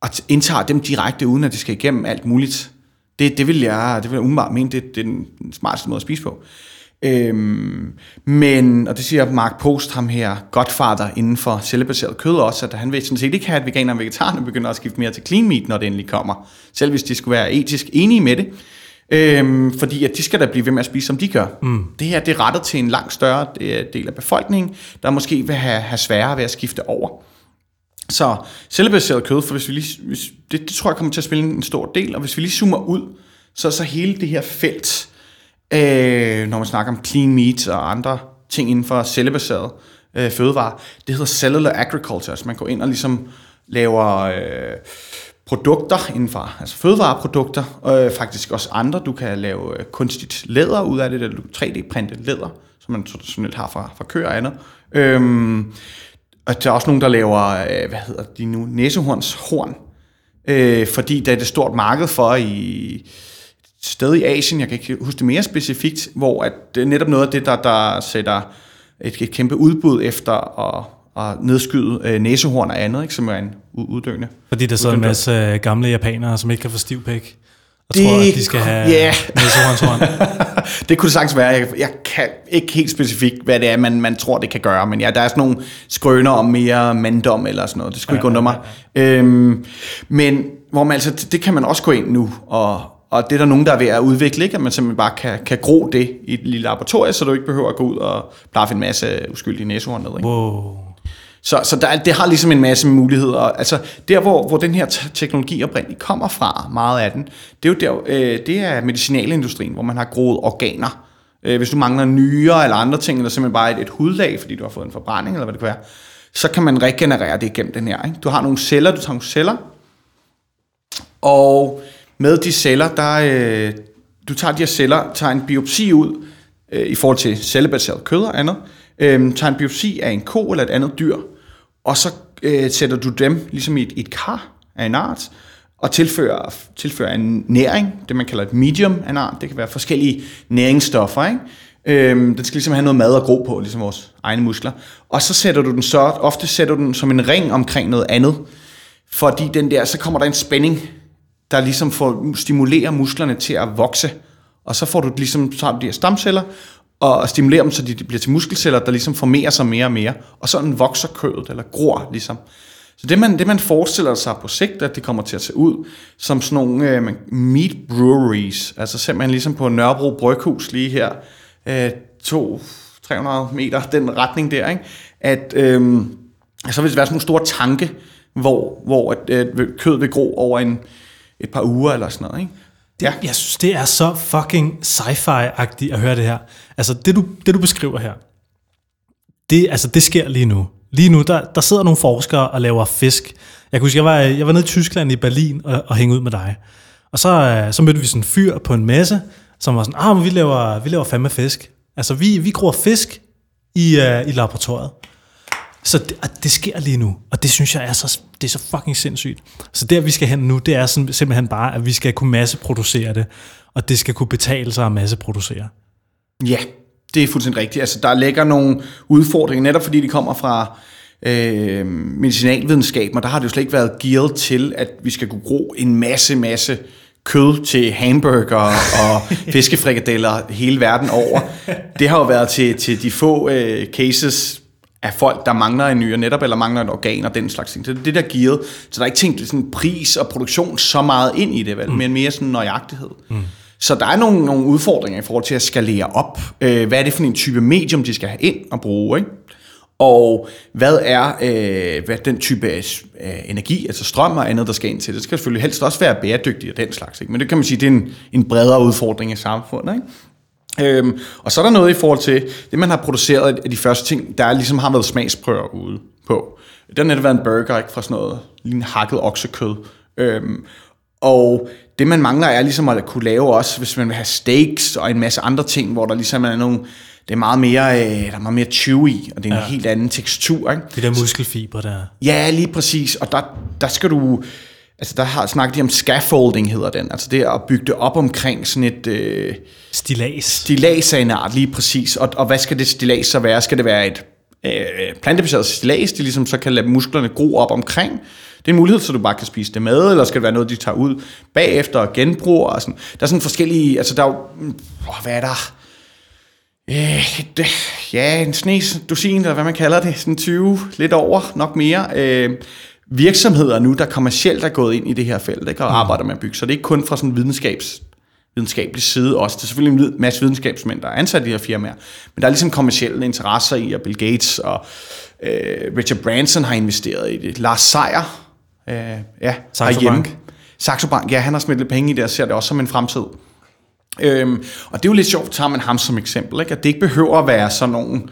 og indtager dem direkte, uden at det skal igennem alt muligt, det, det vil jeg, det vil jeg umiddelbart mene, det, det er den smarteste måde at spise på. Øhm, men, og det siger Mark Post, ham her, godfather inden for cellebaseret kød også, at han vil sådan set ikke have, at veganer og vegetarerne begynder at skifte mere til clean meat, når det endelig kommer. Selv hvis de skulle være etisk enige med det. Øhm, fordi at de skal da blive ved med at spise, som de gør. Mm. Det her det er rettet til en langt større øh, del af befolkningen, der måske vil have, have sværere ved at skifte over. Så cellebaseret kød, for hvis vi lige, hvis, det, det tror jeg kommer til at spille en stor del, og hvis vi lige zoomer ud, så så hele det her felt, øh, når man snakker om clean meat og andre ting inden for cellebaseret øh, fødevare, det hedder cellular agriculture, altså man går ind og ligesom laver... Øh, produkter inden for altså fødevareprodukter, og øh, faktisk også andre. Du kan lave øh, kunstigt læder ud af det, eller 3D-printet læder, som man traditionelt har fra, fra køer og andet. Øhm, og der er også nogen, der laver, øh, hvad hedder de nu, næsehornshorn, øh, fordi der er et stort marked for i sted i Asien, jeg kan ikke huske det mere specifikt, hvor at det er netop noget af det, der, der sætter et, et kæmpe udbud efter at og nedskyde øh, næsehorn og andet, ikke, som er en uddøende. Fordi der sidder en masse øh, gamle japanere, som ikke kan få stiv pæk, og det, tror, at de skal have yeah. næsehornshorn. det kunne det sagtens være. Jeg, jeg kan ikke helt specifikt, hvad det er, man, man tror, det kan gøre, men ja, der er sådan nogle skrøner om mere manddom eller sådan noget. Det skulle ja, ikke undre mig. Ja, ja. Øhm, men hvor man altså, det, det kan man også gå ind nu og, og det er der nogen, der er ved at udvikle, ikke? at man simpelthen bare kan, kan gro det i et lille laboratorium, så du ikke behøver at gå ud og plaffe en masse uskyldige næsehorn ned. Ikke? Wow. Så, så der, det har ligesom en masse muligheder. Altså der, hvor, hvor den her teknologi oprindeligt kommer fra, meget af den, det er jo der, øh, det er medicinalindustrien, hvor man har groet organer. Øh, hvis du mangler nyere eller andre ting, eller simpelthen bare et, et hudlag, fordi du har fået en forbrænding, eller hvad det kan være, så kan man regenerere det igennem den her. Ikke? Du har nogle celler, du tager nogle celler, og med de celler, der, øh, du tager de her celler, tager en biopsi ud, øh, i forhold til cellebaseret kød og andet, øh, tager en biopsi af en ko eller et andet dyr, og så øh, sætter du dem ligesom i et, et kar af en art, og tilfører, tilfører en næring, det man kalder et medium af en art. Det kan være forskellige næringsstoffer, ikke? Øhm, den skal ligesom have noget mad at gro på, ligesom vores egne muskler. Og så sætter du den så, ofte sætter du den som en ring omkring noget andet, fordi den der, så kommer der en spænding, der ligesom får, stimulerer musklerne til at vokse. Og så får du ligesom så de her stamceller, og stimulerer dem, så de bliver til muskelceller, der ligesom formerer sig mere og mere. Og sådan vokser kødet, eller gror ligesom. Så det man, det man forestiller sig på sigt, at det kommer til at se ud, som sådan nogle øh, meat breweries, altså simpelthen ligesom på Nørrebro Bryghus lige her, øh, to, 300 meter, den retning der, ikke? at øh, så vil det være sådan nogle store tanke, hvor, hvor at, øh, kød vil gro over en, et par uger eller sådan noget. Ikke? Ja. Jeg synes, det er så fucking sci-fi-agtigt at høre det her. Altså, det du, det du beskriver her, det, altså, det sker lige nu. Lige nu, der, der sidder nogle forskere og laver fisk. Jeg kan huske, jeg var, jeg var nede i Tyskland i Berlin og, og hænge ud med dig. Og så, øh, så mødte vi sådan en fyr på en messe, som var sådan, ah, men vi laver, vi laver fandme fisk. Altså, vi, vi gror fisk i, uh, i laboratoriet. Så det, det sker lige nu, og det synes jeg er så, det er så fucking sindssygt. Så der vi skal hen nu, det er simpelthen bare, at vi skal kunne masseproducere det, og det skal kunne betale sig at masseproducere. Ja, det er fuldstændig rigtigt. Altså, der ligger nogle udfordringer, netop fordi de kommer fra øh, medicinalvidenskaben, og der har det jo slet ikke været gearet til, at vi skal kunne gro en masse, masse kød til hamburger og fiskefrikadeller hele verden over. Det har jo været til, til de få øh, cases af folk, der mangler en nyre netop, eller mangler et organ og den slags ting. Så det er der gearet. Så der er ikke tænkt sådan pris og produktion så meget ind i det, vel? Mm. men mere sådan nøjagtighed. Mm. Så der er nogle, nogle udfordringer i forhold til at skalere op. Øh, hvad er det for en type medium, de skal have ind og bruge? Ikke? Og hvad er øh, hvad den type af øh, energi, altså strøm og andet, der skal ind til? Det skal selvfølgelig helst også være bæredygtigt og den slags. Ikke? Men det kan man sige, det er en, en bredere udfordring i samfundet. Ikke? Øhm, og så er der noget i forhold til det, man har produceret af de første ting, der ligesom har været smagsprøver ude på. Det har netop været en burger, ikke fra sådan noget lignende hakket oksekød. Øhm, og det man mangler er ligesom at kunne lave også, hvis man vil have steaks og en masse andre ting, hvor der ligesom er nogle, det er meget mere, øh, der er meget mere chewy, og det er en ja. helt anden tekstur. Ikke? Det der muskelfiber der. Ja, lige præcis. Og der, der skal du, altså der har snakket de om scaffolding hedder den, altså det er at bygge det op omkring sådan et... Øh, stilas. Stilas af en art, lige præcis. Og, og hvad skal det stilas så være? Skal det være et øh, plantebaseret stilas, de ligesom så kan lade musklerne gro op omkring? Det er en mulighed, så du bare kan spise det med, eller skal det være noget, de tager ud bagefter og genbruger? Og sådan. Der er sådan forskellige, altså der er jo, oh, hvad er der? Øh, det, ja, en snes dusin, eller hvad man kalder det, sådan 20, lidt over, nok mere. Øh, virksomheder nu, der kommercielt er gået ind i det her felt, ikke, og mm. arbejder med at bygge. Så det er ikke kun fra sådan videnskabs videnskabelig side også. Det er selvfølgelig en masse videnskabsmænd, der er ansat i de her firmaer, men der er ligesom kommersielle interesser i, og Bill Gates og øh, Richard Branson har investeret i det. Lars Seier, øh, ja, Saxo Bank. Saxo Bank, ja, han har smidt lidt penge i det, og ser det også som en fremtid. Øhm, og det er jo lidt sjovt, tager man ham som eksempel, ikke? at det ikke behøver at være sådan nogle,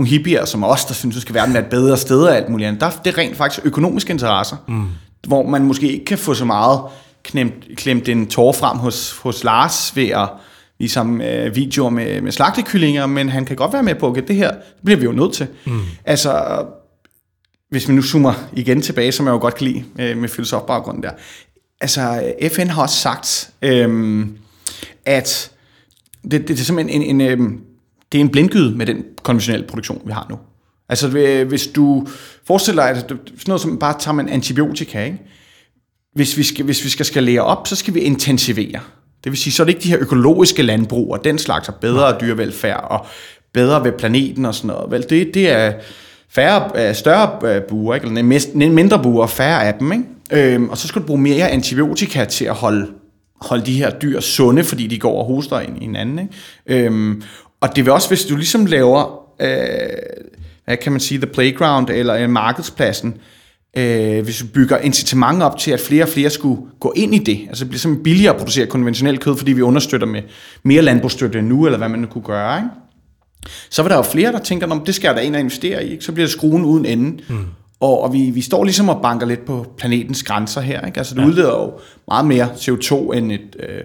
nogle hippier som os, der synes, at skal verden være et bedre sted og alt muligt andet. Der, det er rent faktisk økonomiske interesser, mm. hvor man måske ikke kan få så meget klemt, klemt en tår frem hos, hos Lars ved at ligesom øh, videoer med, med slagtekyllinger, men han kan godt være med på, at det her det bliver vi jo nødt til. Mm. Altså, hvis vi nu zoomer igen tilbage, som jeg jo godt kan lide øh, med filosofbaggrunden der. Altså, FN har også sagt, øh, at det, det, det er simpelthen en, en, en, øh, det er en blindgyde med den konventionelle produktion, vi har nu. Altså, hvis du forestiller dig, at sådan noget som bare tager man antibiotika, ikke? Hvis vi, skal, hvis vi skal skalere op, så skal vi intensivere. Det vil sige, så er det ikke de her økologiske landbrug og den slags og bedre dyrevelfærd og bedre ved planeten og sådan noget. Vel, det, det er færre, øh, større øh, buer, ikke? eller mindre buer, færre af dem. Ikke? Øhm, og så skal du bruge mere antibiotika til at holde, holde de her dyr sunde, fordi de går og hoster ind i hinanden. Ikke? Øhm, og det vil også, hvis du ligesom laver, øh, hvad kan man sige, the playground eller øh, markedspladsen, øh, hvis du bygger incitament op til, at flere og flere skulle gå ind i det, altså det bliver simpelthen billigere at producere konventionelt kød, fordi vi understøtter med mere landbrugsstøtte nu, eller hvad man nu kunne gøre, ikke? så vil der jo flere, der tænker, det skal jeg da ind og investere i, ikke? så bliver det skruen uden ende. Mm. Og, og vi, vi står ligesom og banker lidt på planetens grænser her. Ikke? Altså det ja. udleder jo meget mere CO2 end et, øh,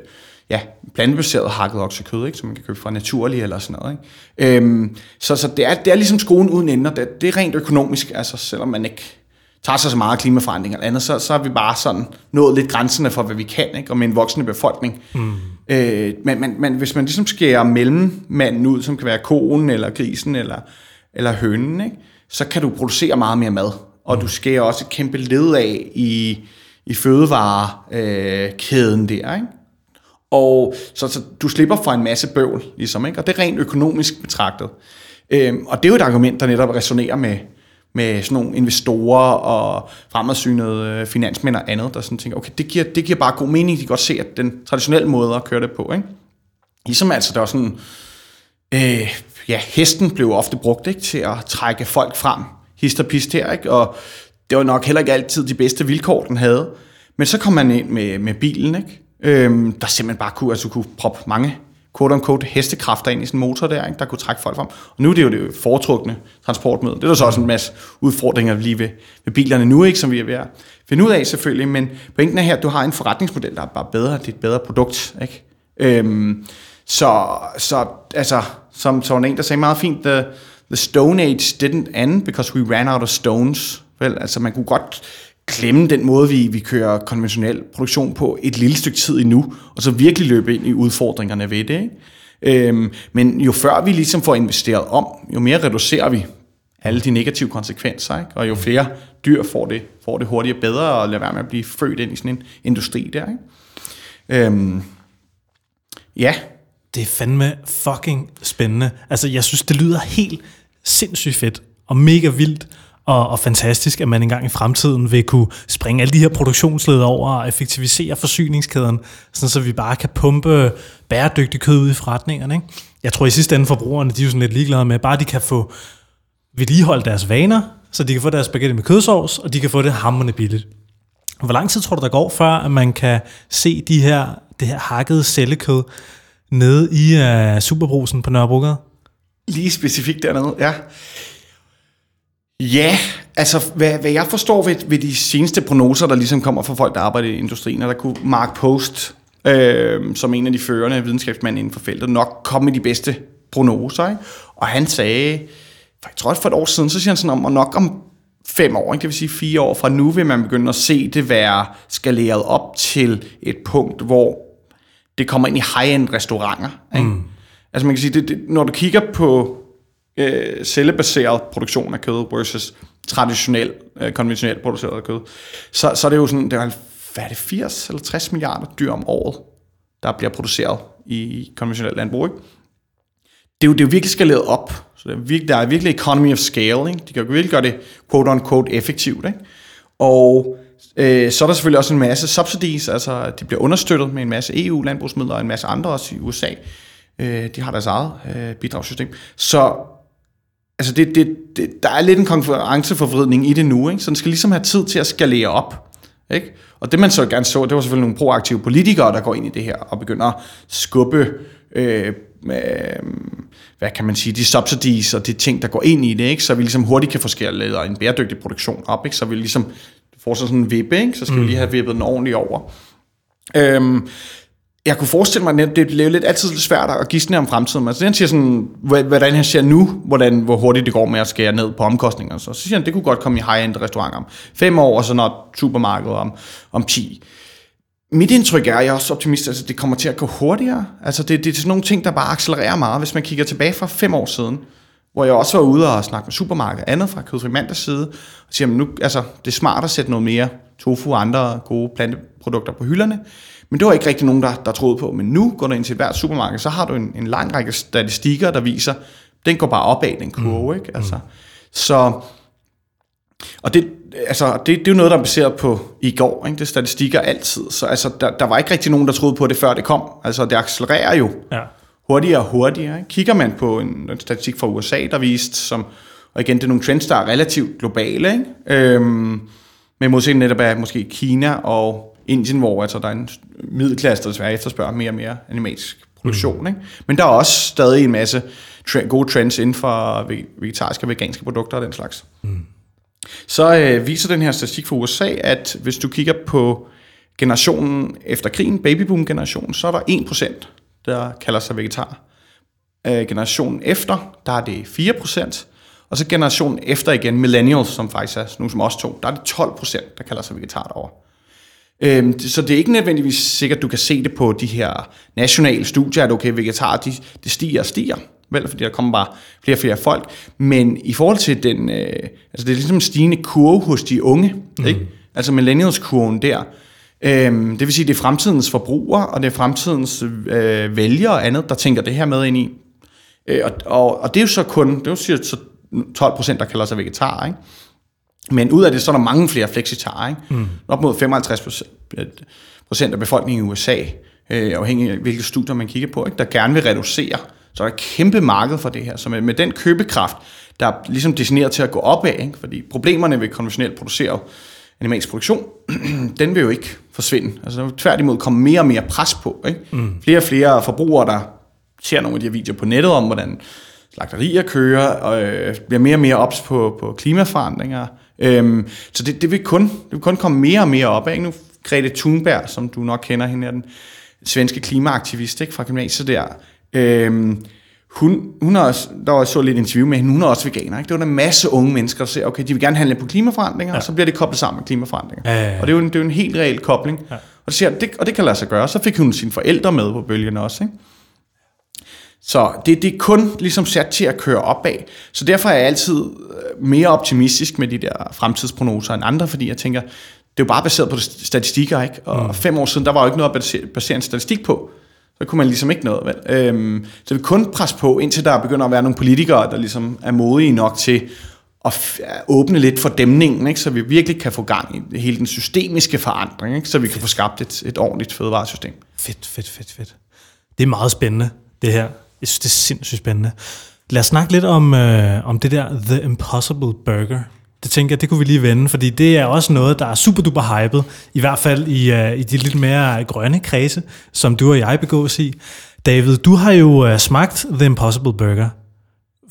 ja, plantebaseret hakket oksekød, ikke, som man kan købe fra naturlig eller sådan noget. Ikke? Øhm, så så det, er, det er ligesom skoen uden ender. Det, det er rent økonomisk, altså selvom man ikke tager sig så meget klimaforandring eller andet, så, så er vi bare sådan nået lidt grænserne for, hvad vi kan, ikke? og med en voksende befolkning. Mm. Øh, men, men, men hvis man ligesom skærer mellemmanden ud, som kan være konen, eller grisen, eller, eller hønen, ikke? så kan du producere meget mere mad. Og mm. du skærer også et kæmpe led af i, i fødevarekæden der. Ikke? Og så, så du slipper for en masse bøvl, ligesom, ikke? og det er rent økonomisk betragtet. Øhm, og det er jo et argument, der netop resonerer med, med sådan nogle investorer og fremadsynede øh, finansmænd og andet, der sådan tænker, okay, det giver, det giver bare god mening, de kan godt se, at den traditionelle måde at køre det på, ikke? Ligesom altså, der var sådan, øh, ja, hesten blev ofte brugt ikke, til at trække folk frem, hist og pist her, ikke? og det var nok heller ikke altid de bedste vilkår, den havde. Men så kom man ind med, med bilen, ikke? Øhm, der simpelthen bare kunne, altså kunne proppe mange quote-unquote hestekræfter ind i sådan en motor der, ikke, der kunne trække folk frem. Og nu er det jo det foretrukne transportmiddel. Det er der så også en masse udfordringer lige ved, ved bilerne nu, ikke, som vi er ved at finde ud af selvfølgelig, men pointen er her, at du har en forretningsmodel, der er bare bedre, det er et bedre produkt. Ikke? Øhm, så, så altså, som så en, der sagde meget fint, the, the Stone Age didn't end because we ran out of stones. Vel, altså man kunne godt klemme den måde, vi, vi kører konventionel produktion på et lille stykke tid endnu, og så virkelig løbe ind i udfordringerne ved det. Ikke? Øhm, men jo før vi ligesom får investeret om, jo mere reducerer vi alle de negative konsekvenser, ikke? og jo flere dyr får det, får det hurtigere bedre, og lade være med at blive født ind i sådan en industri der. Ikke? Øhm, ja. Det er fandme fucking spændende. Altså, jeg synes, det lyder helt sindssygt fedt, og mega vildt, og, og fantastisk, at man engang i fremtiden vil kunne springe alle de her produktionsled over og effektivisere forsyningskæden, sådan så vi bare kan pumpe bæredygtig kød ud i forretningerne. Ikke? Jeg tror i sidste ende forbrugerne, de er jo sådan lidt ligeglade med, bare de kan få vedligeholdt deres vaner, så de kan få deres spaghetti med kødsovs, og de kan få det hammerne billigt. Hvor lang tid tror du, der går, før at man kan se de her, det her hakkede cellekød nede i uh, Superbrusen på Nørrebrogade? Lige specifikt dernede, ja. Ja, altså hvad, hvad jeg forstår ved, ved de seneste prognoser, der ligesom kommer fra folk, der arbejder i industrien, og der kunne Mark Post, øh, som en af de førende videnskabsmænd inden for feltet, nok komme med de bedste prognoser. Ikke? Og han sagde, jeg tror for et år siden, så siger han sådan om, og nok om fem år, ikke? det vil sige fire år fra nu, vil man begynde at se det være skaleret op til et punkt, hvor det kommer ind i high-end restauranter. Ikke? Mm. Altså man kan sige, det, det, når du kigger på øh, cellebaseret produktion af kød versus traditionel, øh, konventionelt produceret kød, så, så er det jo sådan, det er, hvad er det, 80 eller 60 milliarder dyr om året, der bliver produceret i konventionelt landbrug. Ikke? Det, er jo, det er jo virkelig skaleret op, så det er virkelig, der er virkelig economy of scale. Ikke? De kan jo virkelig gøre det quote-unquote effektivt. Ikke? Og øh, så er der selvfølgelig også en masse subsidies, altså de bliver understøttet med en masse EU-landbrugsmidler og en masse andre også i USA. Øh, de har deres eget øh, bidragssystem. Så altså det, det, det, der er lidt en konkurrenceforvridning i det nu, ikke? så den skal ligesom have tid til at skalere op. Ikke? Og det man så gerne så, det var selvfølgelig nogle proaktive politikere, der går ind i det her og begynder at skubbe, øh, med, hvad kan man sige, de subsidies og de ting, der går ind i det, ikke? så vi ligesom hurtigt kan få skaleret en bæredygtig produktion op, ikke? så vi ligesom får sådan en vippe, ikke? så skal mm. vi lige have vippet den ordentligt over. Øhm, jeg kunne forestille mig, at det blev lidt altid lidt svært at gisne om fremtiden. Altså, han siger sådan, hvordan han ser nu, hvordan, hvor hurtigt det går med at skære ned på omkostninger. Så, så siger han, det kunne godt komme i high-end restauranter om fem år, og så når supermarkedet om, om 10. Mit indtryk er, at jeg er også optimist, at altså, det kommer til at gå hurtigere. Altså, det, det er sådan nogle ting, der bare accelererer meget. Hvis man kigger tilbage fra fem år siden, hvor jeg også var ude og snakke med supermarkedet, andet fra Kødfri Mandags side, og siger, at nu, altså, det er smart at sætte noget mere tofu og andre gode planteprodukter på hylderne. Men det var ikke rigtig nogen, der, der troede på. Men nu går du ind til hvert supermarked, så har du en, en lang række statistikker, der viser, den går bare opad, den kurve. Mm. Ikke? Altså, så, og det, altså, det, det er jo noget, der er baseret på i går. Ikke? Det er statistikker altid. Så altså, der, der var ikke rigtig nogen, der troede på det, før det kom. Altså, det accelererer jo ja. hurtigere og hurtigere. Ikke? Kigger man på en, en statistik fra USA, der viste, som, og igen, det er nogle trends, der er relativt globale, ikke? Øhm, men modsætning netop af måske Kina og Indien, hvor altså, der er en middelklasse, der desværre efterspørger mere og mere animatisk produktion. Mm. Ikke? Men der er også stadig en masse tre- gode trends inden for vegetariske og veganske produkter og den slags. Mm. Så øh, viser den her statistik fra USA, at hvis du kigger på generationen efter krigen, babyboom-generationen, så er der 1%, der kalder sig vegetar. Øh, generationen efter, der er det 4%, og så generationen efter igen, millennials, som faktisk er nu som os to, der er det 12%, der kalder sig vegetar derovre. Øhm, så det er ikke nødvendigvis sikkert, at du kan se det på de her nationale studier, at okay, vegetar, de, det stiger og stiger, vel, fordi der kommer bare flere og flere folk. Men i forhold til den, øh, altså det er ligesom en stigende kurve hos de unge, mm. ikke? Altså millennials-kurven der. Øhm, det vil sige, det er fremtidens forbrugere, og det er fremtidens øh, vælgere og andet, der tænker det her med ind i. Øh, og, og, og det er jo så kun, det er jo så 12 procent, der kalder sig vegetar, ikke? Men ud af det, så er der mange flere flexitarer. Ikke? Mm. Op mod 55 procent af befolkningen i USA, øh, afhængig af hvilke studier man kigger på, ikke? der gerne vil reducere. Så der er et kæmpe marked for det her. Så med, med den købekraft, der er ligesom designeret til at gå opad, ikke? fordi problemerne ved konventionelt produceret animalsk produktion, den vil jo ikke forsvinde. Altså der vil tværtimod komme mere og mere pres på. Ikke? Mm. Flere og flere forbrugere, der ser nogle af de her videoer på nettet om, hvordan slagterier kører, og øh, bliver mere og mere ops på, på klimaforandringer, Øhm, så det, det, vil kun, det vil kun komme mere og mere op af. Nu Grete Thunberg, som du nok kender hende, er den svenske klimaaktivist ikke, fra gymnasiet der. Øhm, hun, hun har også, der var så lidt interview med hende, hun er også veganer. Ikke? Det var en masse unge mennesker, der siger, okay, de vil gerne handle på klimaforandringer, ja. og så bliver det koblet sammen med klimaforandringer. Ja, ja, ja. Og det er, jo en, det er jo en helt reel kobling. Ja. Og, det siger, det, og det kan lade sig gøre. Så fik hun sine forældre med på bølgen også. Ikke? Så det, det er kun ligesom sat til at køre opad. Så derfor er jeg altid øh, mere optimistisk med de der fremtidsprognoser end andre, fordi jeg tænker, det er jo bare baseret på statistikker, ikke? Og mm. fem år siden, der var jo ikke noget at basere, basere en statistik på. Så kunne man ligesom ikke noget, vel? Øhm, så vi kun presse på, indtil der begynder at være nogle politikere, der ligesom er modige nok til at åbne lidt for dæmningen, ikke? så vi virkelig kan få gang i hele den systemiske forandring, ikke? så vi kan få skabt et, et ordentligt fødevaresystem. Fedt, fedt, fedt, fedt. Det er meget spændende, det her. Jeg synes, det er sindssygt spændende. Lad os snakke lidt om, øh, om det der The Impossible Burger. Det tænker jeg, det kunne vi lige vende, fordi det er også noget, der er super duper hypet, i hvert fald i, øh, i de lidt mere grønne kredse, som du og jeg begås i. David, du har jo øh, smagt The Impossible Burger.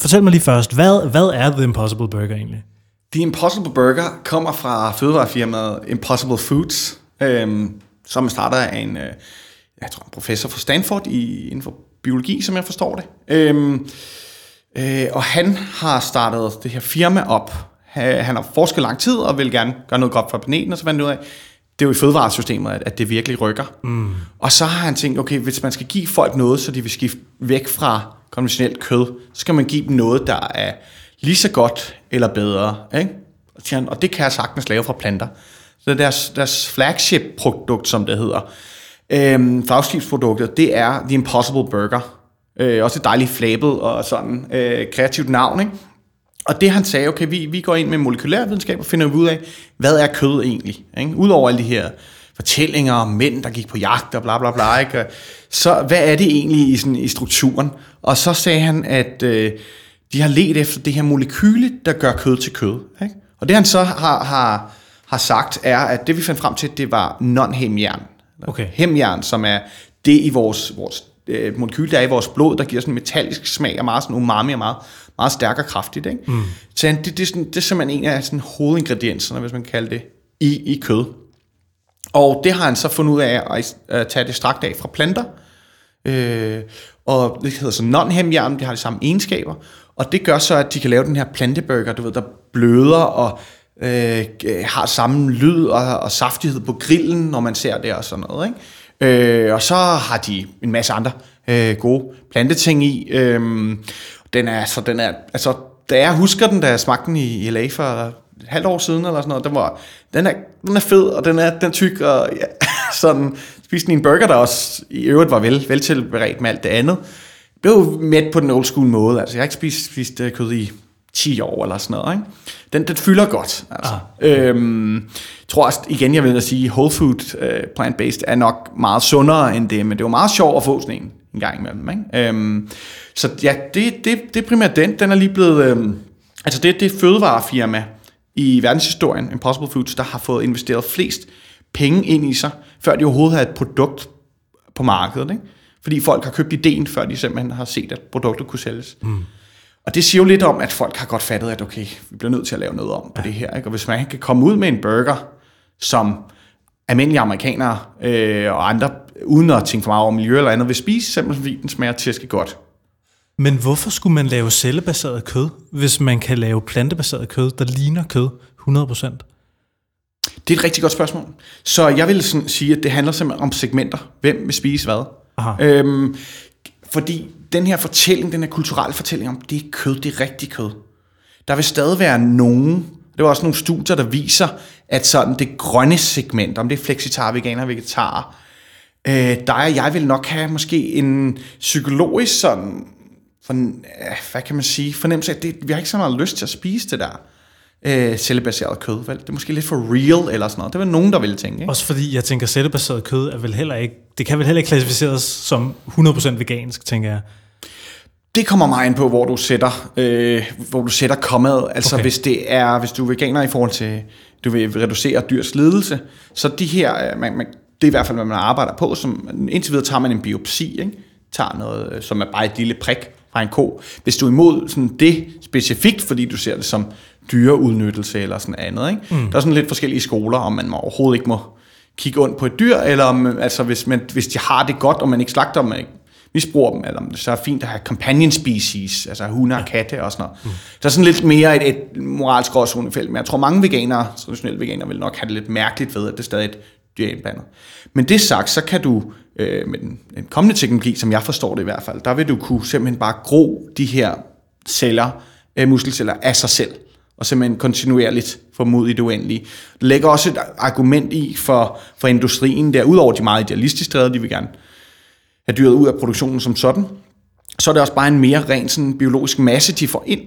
Fortæl mig lige først, hvad, hvad er The Impossible Burger egentlig? The Impossible Burger kommer fra fødevarefirmaet Impossible Foods, øh, som starter af en, øh, jeg tror, en professor fra Stanford i, inden for biologi, som jeg forstår det. Øhm, øh, og han har startet det her firma op. Han har forsket lang tid og vil gerne gøre noget godt for planeten, og så fandt ud af, det er jo i fødevaresystemet, at, at det virkelig rykker. Mm. Og så har han tænkt, okay, hvis man skal give folk noget, så de vil skifte væk fra konventionelt kød, så skal man give dem noget, der er lige så godt eller bedre. Ikke? Og det kan jeg sagtens lave fra planter. Så deres, deres flagship-produkt, som det hedder, Øhm, flagskibsprodukter, det er The Impossible Burger. Øh, også et dejligt flabet og sådan øh, kreativt navn, ikke? Og det han sagde, okay, vi, vi går ind med molekylærvidenskab og finder ud af, hvad er kød egentlig? Ikke? Udover alle de her fortællinger om mænd, der gik på jagt og bla bla bla. Ikke? Så hvad er det egentlig i, sådan, i strukturen? Og så sagde han, at øh, de har let efter det her molekyle, der gør kød til kød. Ikke? Og det han så har, har, har sagt, er, at det vi fandt frem til, det var non-hemjern. Okay. Hemjern, som er det i vores, vores øh, molekyl, der er i vores blod, der giver sådan en metallisk smag og meget sådan umami og meget, meget stærk og kraftigt. Ikke? Mm. Så det, det, er sådan, det er simpelthen en af sådan, hovedingredienserne, hvis man kan kalde det, i, i kød. Og det har han så fundet ud af at, at tage det strakt af fra planter. Øh, og det hedder så non-hemjern, det har de samme egenskaber. Og det gør så, at de kan lave den her planteburger, du ved, der bløder og øh, har samme lyd og, og saftighed på grillen, når man ser det og sådan noget. Ikke? Øh, og så har de en masse andre øh, gode planteting i. Øh, den er, så den er, altså, da jeg husker den, da jeg smagte den i, i LA for et halvt år siden, eller sådan noget, den, var, den, er, den er fed, og den er, den er tyk, og ja, sådan, spiste en burger, der også i øvrigt var vel, vel tilberedt med alt det andet. Blev mæt på den old school måde, altså jeg har ikke spist, spist øh, kød i 10 år eller sådan noget. Ikke? Den, den fylder godt. Altså. Ah. Øhm, jeg tror også, igen jeg vil sige, whole food uh, plant-based er nok meget sundere end det, men det var meget sjovt at få sådan en en gang imellem. Ikke? Øhm, så ja, det, det, det er primært den. Den er lige blevet... Øhm, altså det, det fødevarefirma i verdenshistorien, Impossible Foods, der har fået investeret flest penge ind i sig, før de overhovedet har et produkt på markedet. Ikke? Fordi folk har købt ideen, før de simpelthen har set, at produktet kunne sælges. Mm. Og det siger jo lidt om, at folk har godt fattet, at okay, vi bliver nødt til at lave noget om på det her. Ikke? Og hvis man kan komme ud med en burger, som almindelige amerikanere øh, og andre, uden at tænke for meget over miljø eller andet, vil spise, simpelthen fordi den smager tæske godt. Men hvorfor skulle man lave cellebaseret kød, hvis man kan lave plantebaseret kød, der ligner kød 100%? Det er et rigtig godt spørgsmål. Så jeg vil sådan sige, at det handler simpelthen om segmenter. Hvem vil spise hvad? Aha. Øhm, fordi den her fortælling, den her kulturelle fortælling om, det er kød, det er rigtig kød. Der vil stadig være nogen, det var også nogle studier, der viser, at sådan det grønne segment, om det er flexitar, veganer, vegetarer, øh, der er jeg vil nok have måske en psykologisk sådan, for, hvad kan man sige, fornemmelse af, at det, vi har ikke så meget lyst til at spise det der øh, cellebaseret kød. Vel? Det er måske lidt for real eller sådan noget. Det er vel nogen, der vil tænke. Ikke? Også fordi jeg tænker, cellebaseret kød er vel heller ikke, det kan vel heller ikke klassificeres som 100% vegansk, tænker jeg. Det kommer meget ind på, hvor du sætter, øh, hvor du sætter kommet. Altså Okay. okay. hvis det er, hvis du er veganer i forhold til, du vil reducere dyrs lidelse, så de her, øh, man, man, det er i hvert fald, hvad man arbejder på, som indtil videre tager man en biopsi, ikke? tager noget, øh, som er bare et lille prik fra en ko. Hvis du er imod sådan det specifikt, fordi du ser det som dyreudnyttelse eller sådan andet, ikke? Mm. der er sådan lidt forskellige skoler, om man overhovedet ikke må kigge ondt på et dyr, eller om, altså hvis, man, hvis de har det godt, og man ikke slagter dem, ikke misbruger dem, eller om det så er fint at have companion species, altså hunde og katte og sådan noget. Mm. Der er sådan lidt mere et, et moralsk gråzonefelt, men jeg tror mange veganere, traditionelle veganere, vil nok have det lidt mærkeligt ved, at det er stadig et dyr indblandet. Men det sagt, så kan du øh, med den, den kommende teknologi, som jeg forstår det i hvert fald, der vil du kunne simpelthen bare gro de her celler, øh, muskelceller af sig selv, og simpelthen kontinuerligt ud i det uendelige. Det lægger også et argument i for, for industrien, der udover de meget idealistisk drevet, de vil gerne have dyret ud af produktionen som sådan, så er det også bare en mere ren sådan, biologisk masse, de får ind.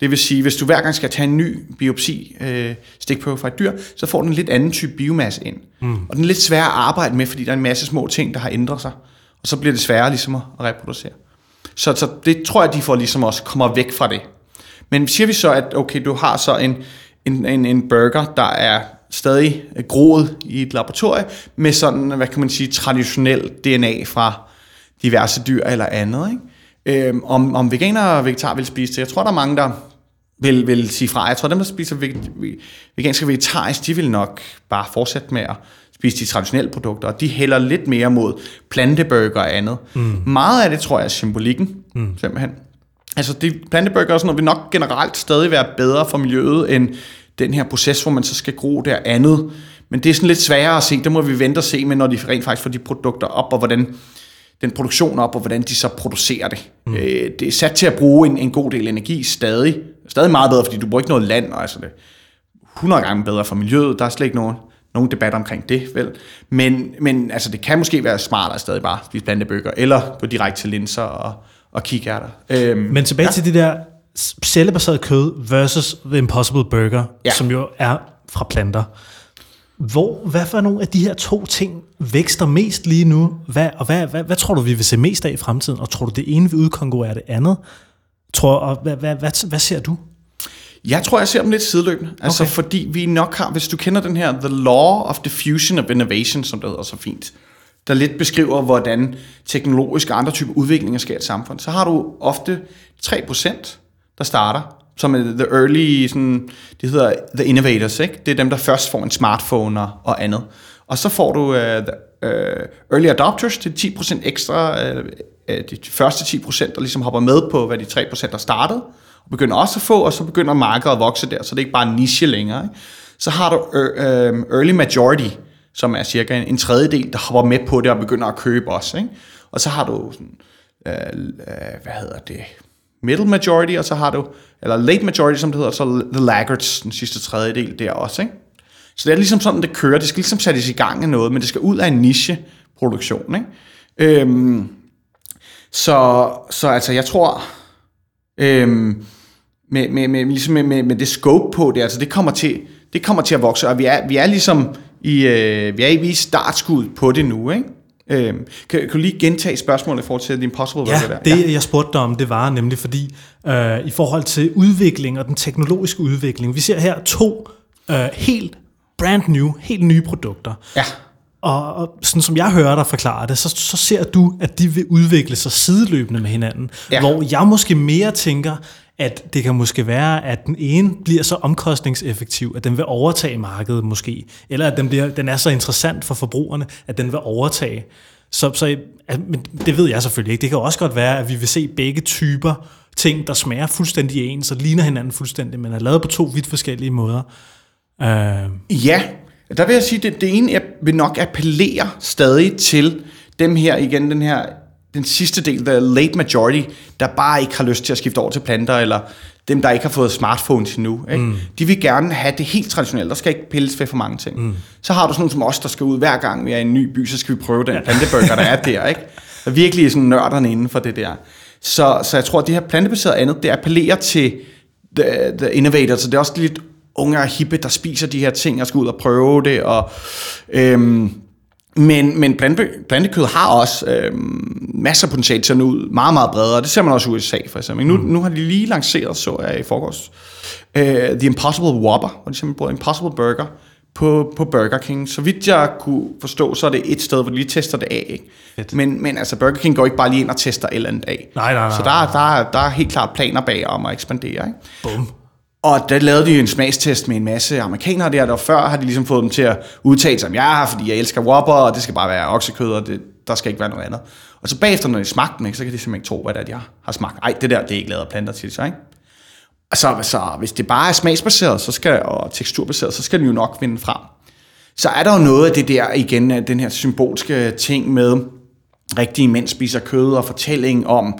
Det vil sige, hvis du hver gang skal tage en ny biopsi øh, stikprøve fra et dyr, så får du en lidt anden type biomasse ind. Mm. Og den er lidt sværere at arbejde med, fordi der er en masse små ting, der har ændret sig. Og så bliver det sværere ligesom at reproducere. Så, så det tror jeg, de får ligesom også kommer væk fra det. Men siger vi så, at okay, du har så en, en, en, en burger, der er stadig groet i et laboratorie, med sådan, hvad kan man sige, traditionel DNA fra diverse dyr eller andet. Ikke? Øhm, om, om veganere og vegetar vil spise det. Jeg tror, der er mange, der vil, vil sige fra. Jeg tror, dem, der spiser veg- vegansk og vegetarisk, de vil nok bare fortsætte med at spise de traditionelle produkter, og de hælder lidt mere mod planteburger og andet. Mm. Meget af det, tror jeg, er symbolikken, mm. simpelthen. Altså, det, planteburger og sådan noget vil nok generelt stadig være bedre for miljøet, end den her proces, hvor man så skal gro der andet. Men det er sådan lidt sværere at se. Det må vi vente og se med, når de rent faktisk får de produkter op, og hvordan den produktion op, og hvordan de så producerer det. Mm. Øh, det er sat til at bruge en, en god del energi stadig. Stadig meget bedre, fordi du bruger ikke noget land, og altså det er 100 gange bedre for miljøet. Der er slet ikke nogen, nogen debat omkring det, vel? Men, men altså, det kan måske være smartere stadig bare at spise plantebøger, eller gå direkte til linser og, og kikærter. Øhm, Men tilbage ja. til det der cellebaseret kød versus The Impossible Burger, ja. Som jo er fra planter. Hvor, hvad for nogle af de her to ting vækster mest lige nu? Hvad, og hvad, hvad, hvad tror du, vi vil se mest af i fremtiden? Og tror du, det ene vil udkonkurrere det andet? Tror, og hvad, hvad, hvad, hvad ser du? Jeg tror, jeg ser dem lidt sideløbende. Altså, Okay. okay. fordi vi nok har, hvis du kender den her The Law of Diffusion of Innovation, som det hedder så fint, der lidt beskriver, hvordan teknologiske og andre typer udviklinger sker i et samfund, så har du ofte 3%, der starter, som er the early, sådan, det hedder the innovators, ikke? Det er dem, der først får en smartphone og, og andet. Og så får du uh, the, uh, early adopters, det er 10% ekstra, uh, de første 10%, der ligesom hopper med på, hvad de 3% der startede, og begynder også at få, og så begynder markedet at vokse der, så det er ikke bare en niche længere. Ikke? Så har du uh, early majority, som er cirka en, en tredjedel, der hopper med på det og begynder at købe også. Ikke? Og så har du sådan, øh, øh, hvad hedder det, middle majority, og så har du, eller late majority, som det hedder, så the laggards, den sidste tredjedel der også. Ikke? Så det er ligesom sådan, det kører. Det skal ligesom sættes i gang af noget, men det skal ud af en nicheproduktion. Ikke? Øhm, så, så altså, jeg tror, øhm, med, med, med, ligesom med, med, med det scope på det, altså det kommer til, det kommer til at vokse, og vi er, vi er ligesom i, øh, vi er i, startskud på det nu, ikke? Øhm, kan, kan du lige gentage spørgsmålet i forhold til The Impossible Ja, Burger der? det jeg spurgte dig om, det var nemlig fordi, øh, i forhold til udvikling og den teknologiske udvikling, vi ser her to øh, helt brand new, helt nye produkter. ja. Og, og sådan som jeg hører dig forklare det, så, så ser du, at de vil udvikle sig sideløbende med hinanden. Ja. Hvor jeg måske mere tænker, at det kan måske være, at den ene bliver så omkostningseffektiv, at den vil overtage markedet måske, eller at den, bliver, den er så interessant for forbrugerne, at den vil overtage. Så, så at, men det ved jeg selvfølgelig ikke. Det kan også godt være, at vi vil se begge typer ting, der smager fuldstændig ens og ligner hinanden fuldstændig, men er lavet på to vidt forskellige måder. Øh. Ja, der vil jeg sige, at det, det ene vil nok appellere stadig til dem her, igen den her, den sidste del, the late majority, der bare ikke har lyst til at skifte over til planter, eller dem, der ikke har fået smartphones endnu. Ikke? Mm. De vil gerne have det helt traditionelle. Der skal ikke pilles ved for mange ting. Mm. Så har du sådan nogle som os, der skal ud hver gang vi er i en ny by, så skal vi prøve den planteburger, der er der. Ikke? Der er virkelig sådan nørderne inden for det der. Så, så jeg tror, at det her plantebaserede andet, det appellerer til the, the innovators, så det er også lidt unge og hippe, der spiser de her ting og skal ud og prøve det. Og, øhm, men, men plante, plantekød har også øhm, masser af potentiale til at nå ud meget, meget bredere. Det ser man også i USA for eksempel. Nu, mm. nu har de lige lanceret, så jeg i forgårs, uh, The Impossible Whopper, hvor de simpelthen bruger Impossible Burger på, på Burger King. Så vidt jeg kunne forstå, så er det et sted, hvor de lige tester det af. Ikke? Men, men altså, Burger King går ikke bare lige ind og tester et eller andet af. Nej, nej, nej. Så der, der, der er helt klart planer bag om at ekspandere. Ikke? Bum. Og der lavede de en smagstest med en masse amerikanere der, der før har de ligesom fået dem til at udtale sig, ja, fordi jeg elsker Whopper, og det skal bare være oksekød, og det, der skal ikke være noget andet. Og så bagefter, når de smagte den, ikke, så kan de simpelthen ikke tro, hvad det er, de har, har smagt. Ej, det der, det er ikke lavet af planter til sig, ikke? Og så, så hvis det bare er smagsbaseret så skal, og teksturbaseret, så skal den jo nok vinde frem. Så er der jo noget af det der, igen, den her symbolske ting med rigtige mænd spiser kød og fortælling om,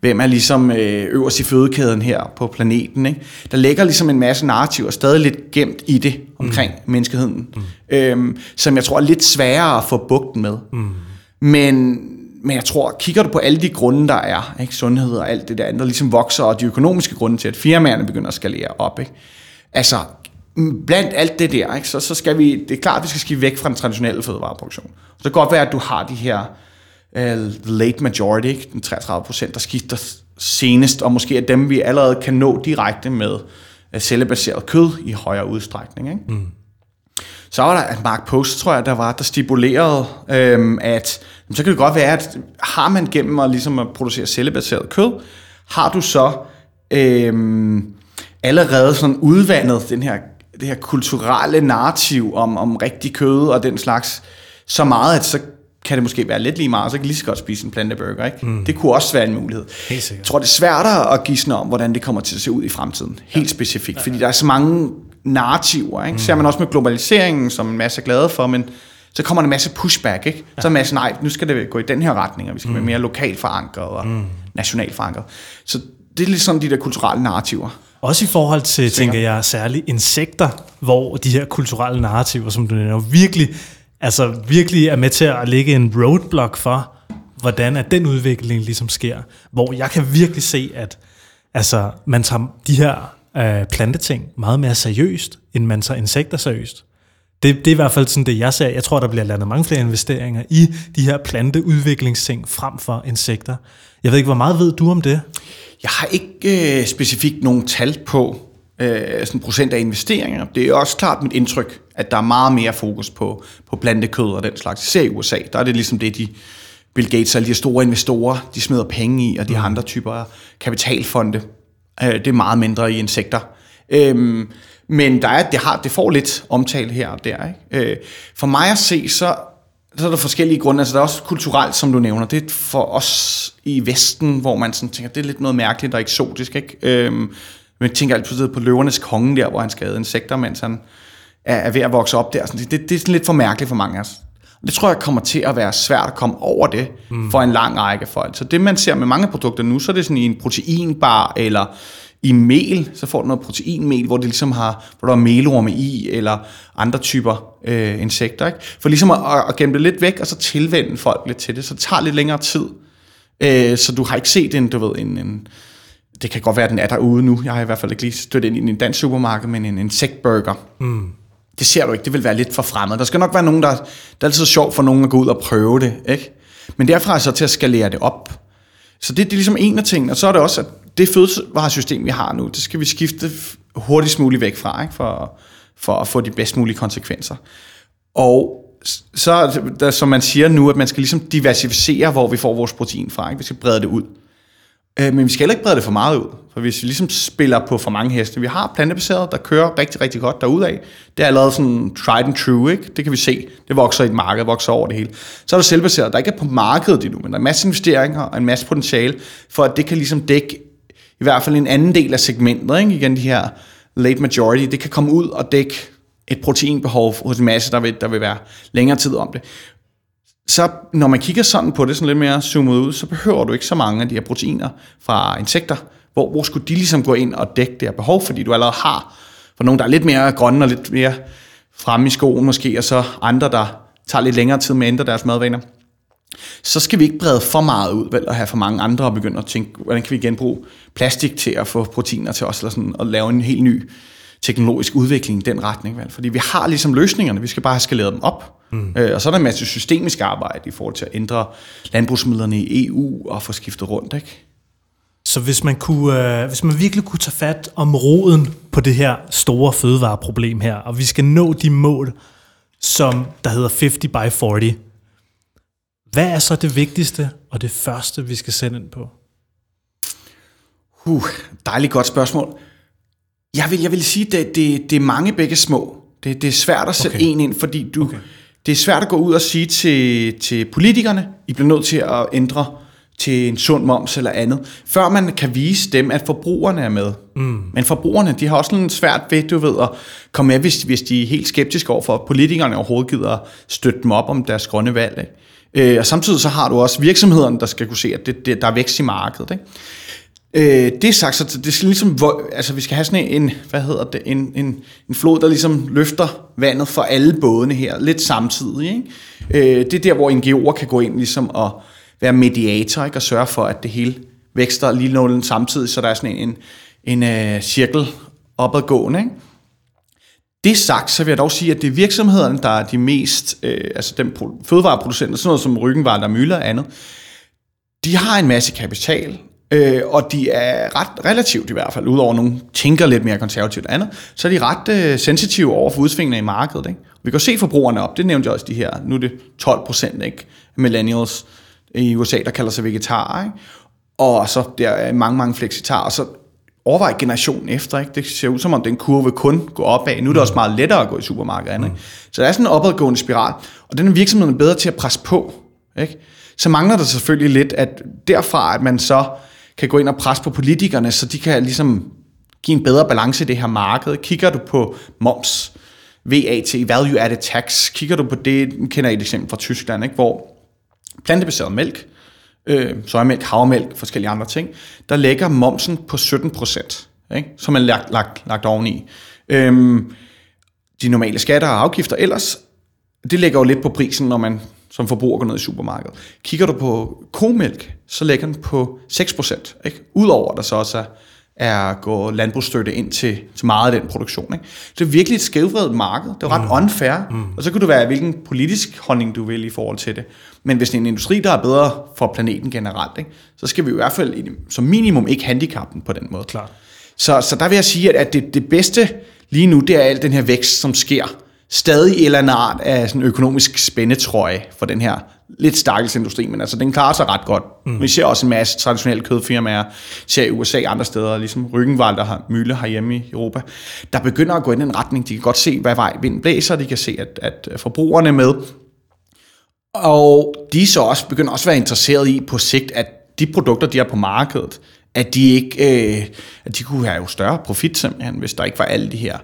hvem er ligesom øh, øverst i fødekæden her på planeten. Ikke? Der ligger ligesom en masse narrativer stadig lidt gemt i det omkring mm. menneskeheden, mm. Øhm, som jeg tror er lidt sværere at få bugten med. Mm. Men, men jeg tror, kigger du på alle de grunde, der er, ikke? sundhed og alt det der andet, der ligesom vokser, og de økonomiske grunde til, at firmaerne begynder at skalere op, ikke? altså blandt alt det der, ikke? Så, så skal vi, det er klart, at vi skal skifte væk fra den traditionelle fødevareproduktion. Så det kan godt være, at du har de her uh, late majority, ikke? den 33 procent, der skifter senest, og måske er dem, vi allerede kan nå direkte med uh, cellebaseret kød i højere udstrækning. Ikke? Mm. Så var der at Mark Post, tror jeg, der var, der stipulerede, øhm, at så kan det godt være, at har man gennem at, ligesom at producere cellebaseret kød, har du så øhm, allerede sådan udvandet den her, det her kulturelle narrativ om, om rigtig kød og den slags, så meget, at så kan det måske være lidt lige meget, så kan lige så godt spise en planteburger. Ikke? Mm. Det kunne også være en mulighed. Helt sikkert. Jeg tror, det er svært at gisne om, hvordan det kommer til at se ud i fremtiden. Helt ja. specifikt, fordi der er så mange narrativer. Ikke? Mm. Ser man også med globaliseringen, som en masse er glade for, men så kommer der en masse pushback. Ikke? Ja. Så er en masse, nej, nu skal det gå i den her retning, og vi skal mm. være mere lokalt forankret og mm. nationalt forankret. Så det er ligesom de der kulturelle narrativer. Også i forhold til, Singer. tænker jeg, særligt insekter, hvor de her kulturelle narrativer, som du nævner, virkelig, altså virkelig er med til at lægge en roadblock for, hvordan at den udvikling ligesom sker. Hvor jeg kan virkelig se, at altså, man tager de her øh, planteting meget mere seriøst, end man tager insekter seriøst. Det, det er i hvert fald sådan det, jeg ser. Jeg tror, der bliver landet mange flere investeringer i de her planteudviklingsting frem for insekter. Jeg ved ikke, hvor meget ved du om det? Jeg har ikke øh, specifikt nogen tal på øh, sådan procent af investeringer. Det er også klart mit indtryk, at der er meget mere fokus på, på plantekød og den slags. Især i USA, der er det ligesom det, de Bill Gates og alle de store investorer, de smider penge i, og de mm. andre typer af kapitalfonde. Øh, det er meget mindre i insekter. Øhm, men der er, det, har, det får lidt omtale her og der. Ikke? Øh, for mig at se, så, så er der forskellige grunde. Altså, der er også kulturelt, som du nævner. Det er for os i Vesten, hvor man sådan tænker, det er lidt noget mærkeligt og eksotisk. Ikke? Øhm, men jeg tænker altid på løvernes konge der, hvor han skadede insekter, mens han er, er ved at vokse op der. Sådan, det, det, det er sådan lidt for mærkeligt for mange af os. Og det tror jeg kommer til at være svært at komme over det mm. for en lang række folk. Så det man ser med mange produkter nu, så er det sådan i en proteinbar eller i mel, så får du noget proteinmel, hvor det ligesom har, hvor der er melorme i, eller andre typer øh, insekter. Ikke? For ligesom at, at gemme det lidt væk, og så tilvende folk lidt til det, så det tager lidt længere tid. Øh, så du har ikke set en, du ved, en, en, det kan godt være, at den er derude nu. Jeg har i hvert fald ikke lige stødt ind i en dansk supermarked, men en insektburger. Mm. Det ser du ikke, det vil være lidt for fremmed. Der skal nok være nogen, der... Det er altid sjovt for nogen at gå ud og prøve det, ikke? Men derfra er så til at skalere det op. Så det, det er ligesom en af tingene. Og så er det også, at det fødevaresystem, vi har nu, det skal vi skifte hurtigst muligt væk fra, ikke? For, for at få de bedst mulige konsekvenser. Og så, der, som man siger nu, at man skal ligesom diversificere, hvor vi får vores protein fra. Ikke? Vi skal brede det ud. Øh, men vi skal heller ikke brede det for meget ud. For hvis vi ligesom spiller på for mange heste, vi har plantebaseret, der kører rigtig, rigtig godt derudad. Det er allerede sådan tried and true, ikke? Det kan vi se. Det vokser i et marked, vokser over det hele. Så er der selvbaseret, der ikke er på markedet endnu, men der er en masse investeringer og en masse potentiale, for at det kan ligesom dække i hvert fald en anden del af segmentet, ikke? Igen de her late majority, det kan komme ud og dække et proteinbehov hos en masse, der vil, der vil være længere tid om det. Så når man kigger sådan på det, sådan lidt mere zoomet ud, så behøver du ikke så mange af de her proteiner fra insekter. Hvor, hvor skulle de ligesom gå ind og dække det her behov, fordi du allerede har for nogen, der er lidt mere grønne og lidt mere fremme i skoen måske, og så andre, der tager lidt længere tid med at ændre deres madvaner. Så skal vi ikke brede for meget ud, vel, og have for mange andre og begynde at tænke, hvordan kan vi genbruge plastik til at få proteiner til os, eller sådan, og lave en helt ny teknologisk udvikling i den retning. Vel? Fordi vi har ligesom løsningerne, vi skal bare have skaleret dem op. Mm. Øh, og så er der en masse systemisk arbejde i forhold til at ændre landbrugsmidlerne i EU og få skiftet rundt. Ikke? Så hvis man, kunne, øh, hvis man virkelig kunne tage fat om roden på det her store fødevareproblem her, og vi skal nå de mål, som der hedder 50 by 40, hvad er så det vigtigste og det første, vi skal sende ind på? Uh, dejligt godt spørgsmål. Jeg vil, jeg vil sige, at det, det, det er mange begge små. Det, det er svært at sætte okay. en ind, fordi du, okay. det er svært at gå ud og sige til, til politikerne, I bliver nødt til at ændre til en sund moms eller andet, før man kan vise dem, at forbrugerne er med. Mm. Men forbrugerne, de har også lidt svært ved, du ved, at komme med, hvis, hvis de er helt skeptiske over for, at politikerne overhovedet gider støtte dem op om deres grønne valg. Ikke? Øh, og samtidig så har du også virksomhederne, der skal kunne se, at det, det, der er vækst i markedet. Ikke? Øh, det er sagt, så det skal ligesom, altså vi skal have sådan en, hvad hedder det, en, en, en flod, der ligesom løfter vandet for alle bådene her, lidt samtidig. Ikke? Øh, det er der, hvor NGO'er kan gå ind ligesom og være mediator, ikke? og sørge for, at det hele vækster lige nålen samtidig, så der er sådan en, en, en uh, cirkel opadgående. Ikke? Det sagt, så vil jeg dog sige, at det er virksomhederne, der er de mest, øh, altså dem fødevareproducenter, sådan noget som Ryggenvarer, der Møller og andet, de har en masse kapital, Øh, og de er ret relativt i hvert fald, udover nogle tænker lidt mere konservativt og andet, så er de ret øh, sensitive over for udsvingene i markedet. Ikke? Vi kan se forbrugerne op, det nævnte jeg også de her, nu er det 12 procent, ikke? millennials i USA, der kalder sig vegetarer, ikke? og så der er mange, mange flexitarer, og så overvej generationen efter. Ikke? Det ser ud som om, den kurve kun går opad. Nu er det også meget lettere at gå i supermarkedet. Ikke? Mm. Så der er sådan en opadgående spiral, og den er virksomheden bedre til at presse på. Ikke? Så mangler der selvfølgelig lidt, at derfra, at man så kan gå ind og presse på politikerne, så de kan ligesom give en bedre balance i det her marked. Kigger du på moms, VAT, Value Added Tax, kigger du på det, kender I et eksempel fra Tyskland, ikke? hvor plantebaseret mælk, øh, sojamælk, havmælk, forskellige andre ting, der lægger momsen på 17 procent, som er lagt, lagt, lagt oveni. Øhm, de normale skatter og afgifter ellers, det lægger jo lidt på prisen, når man som forbruger går ned i supermarkedet. Kigger du på komælk, så ligger den på 6%. Ikke? Udover der så også er, er gå landbrugsstøtte ind til, til meget af den produktion. Ikke? det er virkelig et skævvredet marked. Det er ret mm. unfair. Mm. Og så kan du være hvilken politisk holdning du vil i forhold til det. Men hvis det er en industri, der er bedre for planeten generelt, ikke? så skal vi i hvert fald som minimum ikke handicappe den på den måde. Klar. Så, så der vil jeg sige, at det, det bedste lige nu, det er al den her vækst, som sker stadig en eller anden art af sådan økonomisk spændetrøje for den her lidt stakkels industri, men altså den klarer sig ret godt. Mm. Vi ser også en masse traditionelle kødfirmaer, ser i USA og andre steder, ligesom Ryggenvald, der har Mølle herhjemme i Europa, der begynder at gå i den retning. De kan godt se, hvad vej vinden blæser, de kan se, at, at forbrugerne er med, og de så også begynder også at være interesseret i på sigt, at de produkter, de har på markedet, at de ikke, øh, at de kunne have jo større profit simpelthen, hvis der ikke var alle de her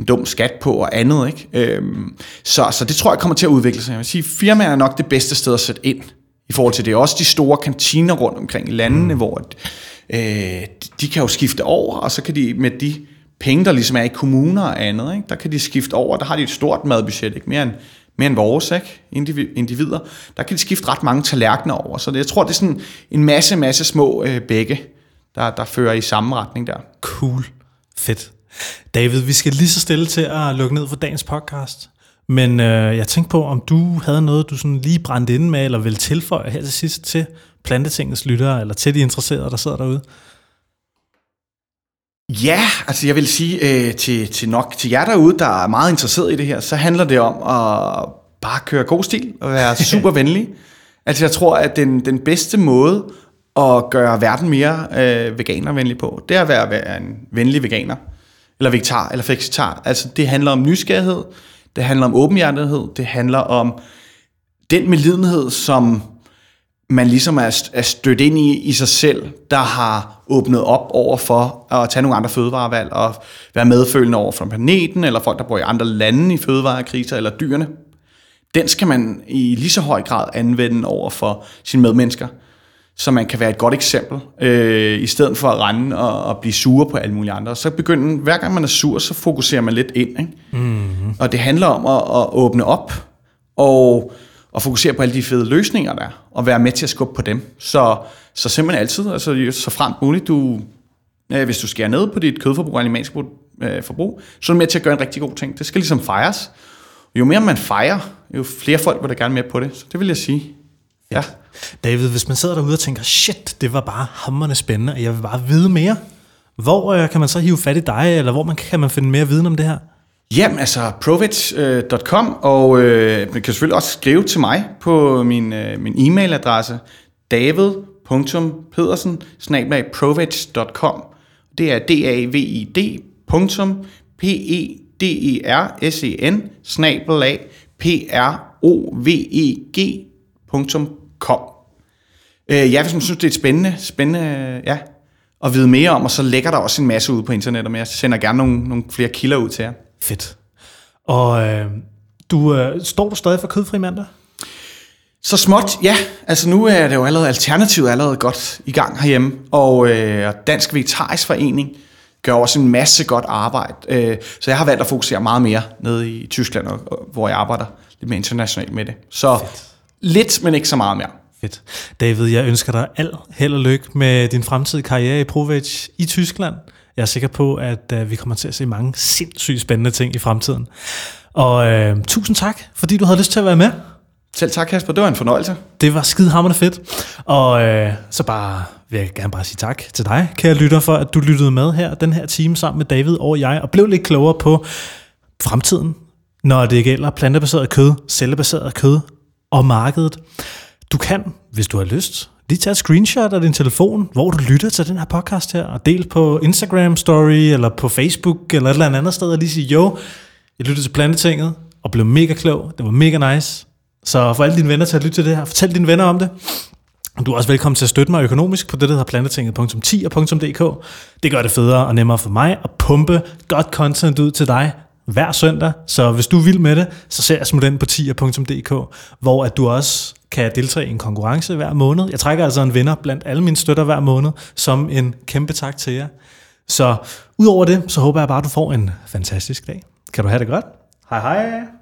en dum skat på og andet. Ikke? Øhm, så, så det tror jeg kommer til at udvikle sig. Jeg vil sige, firmaer er nok det bedste sted at sætte ind i forhold til det. Også de store kantiner rundt omkring i landene, mm. hvor øh, de kan jo skifte over, og så kan de med de penge, der ligesom er i kommuner og andet, ikke? der kan de skifte over. Der har de et stort madbudget, ikke? Mere, end, mere end vores ikke? individer. Der kan de skifte ret mange tallerkener over. Så det, jeg tror, det er sådan en masse, masse små øh, bække, der, der fører i samme retning der. Cool. Fedt. David, vi skal lige så stille til at lukke ned for dagens podcast. Men øh, jeg tænkte på, om du havde noget, du sådan lige brændte ind med, eller vil tilføje her til sidst til Plantetingets lyttere, eller til de interesserede, der sidder derude? Ja, altså jeg vil sige øh, til, til nok til jer derude, der er meget interesseret i det her, så handler det om at bare køre god stil og være super venlig. altså jeg tror, at den, den bedste måde at gøre verden mere øh, veganervenlig på. Det er at være, være en venlig veganer, eller vegetar, eller flexitar. Altså, det handler om nysgerrighed, det handler om åbenhjertighed, det handler om den medlidenhed, som man ligesom er, er stødt ind i i sig selv, der har åbnet op over for at tage nogle andre fødevarevalg og være medfølende over for planeten, eller folk, der bor i andre lande i fødevarekriser, eller dyrene. Den skal man i lige så høj grad anvende over for sine medmennesker, så man kan være et godt eksempel, øh, i stedet for at rende og, og blive sure på alle mulige andre. Så begynder, hver gang man er sur, så fokuserer man lidt ind. Ikke? Mm-hmm. Og det handler om at, at åbne op, og og fokusere på alle de fede løsninger der, og være med til at skubbe på dem. Så, så simpelthen altid, altså så fremt muligt, du, øh, hvis du skærer ned på dit kødforbrug og animalsk øh, forbrug, så er du med til at gøre en rigtig god ting. Det skal ligesom fejres. Jo mere man fejrer, jo flere folk vil der gerne med på det. Så det vil jeg sige. Ja. David, hvis man sidder derude og tænker, shit, det var bare hammerende spændende, og jeg vil bare vide mere. Hvor øh, kan man så hive fat i dig, eller hvor man, kan man finde mere viden om det her? Jamen, altså provich.com, og øh, man kan selvfølgelig også skrive til mig på min, øh, min e-mailadresse, david.pedersen. Det er d a v i d p e d e r s e n snabelag p r o v e g.com. Øh, ja, hvis man synes, det er spændende, spændende ja, at vide mere om, og så lægger der også en masse ud på internettet, men jeg sender gerne nogle, nogle flere kilder ud til jer. Fedt. Og øh, du, øh, står du stadig for kødfri mandag? Så småt, ja. Altså nu er det jo allerede alternativet allerede godt i gang herhjemme, og øh, Dansk Vegetarisk Forening gør også en masse godt arbejde. Øh, så jeg har valgt at fokusere meget mere nede i Tyskland, og, og, hvor jeg arbejder lidt mere internationalt med det. Så Fedt. Lidt, men ikke så meget mere. Fedt. David, jeg ønsker dig al held og lykke med din fremtidige karriere i Provage i Tyskland. Jeg er sikker på, at uh, vi kommer til at se mange sindssygt spændende ting i fremtiden. Og uh, tusind tak, fordi du havde lyst til at være med. Selv tak, Kasper. Det var en fornøjelse. Det var skidehammerende fedt. Og uh, så bare vil jeg gerne bare sige tak til dig, kære lytter, for at du lyttede med her, den her time sammen med David og jeg, og blev lidt klogere på fremtiden, når det gælder plantebaseret kød, cellebaseret kød og markedet. Du kan, hvis du har lyst, lige tage et screenshot af din telefon, hvor du lytter til den her podcast her, og del på Instagram story, eller på Facebook, eller et eller andet sted, og lige sige, jo, jeg lyttede til Plantetinget, og blev mega klog, det var mega nice. Så for alle dine venner til at lytte til det her, fortæl dine venner om det. Du er også velkommen til at støtte mig økonomisk på det, der hedder plantetinget.10.dk. Det gør det federe og nemmere for mig at pumpe godt content ud til dig hver søndag. Så hvis du vil med det, så ser jeg smut ind på tier.dk, hvor at du også kan deltage i en konkurrence hver måned. Jeg trækker altså en vinder blandt alle mine støtter hver måned, som en kæmpe tak til jer. Så udover det, så håber jeg bare, at du får en fantastisk dag. Kan du have det godt? Hej hej!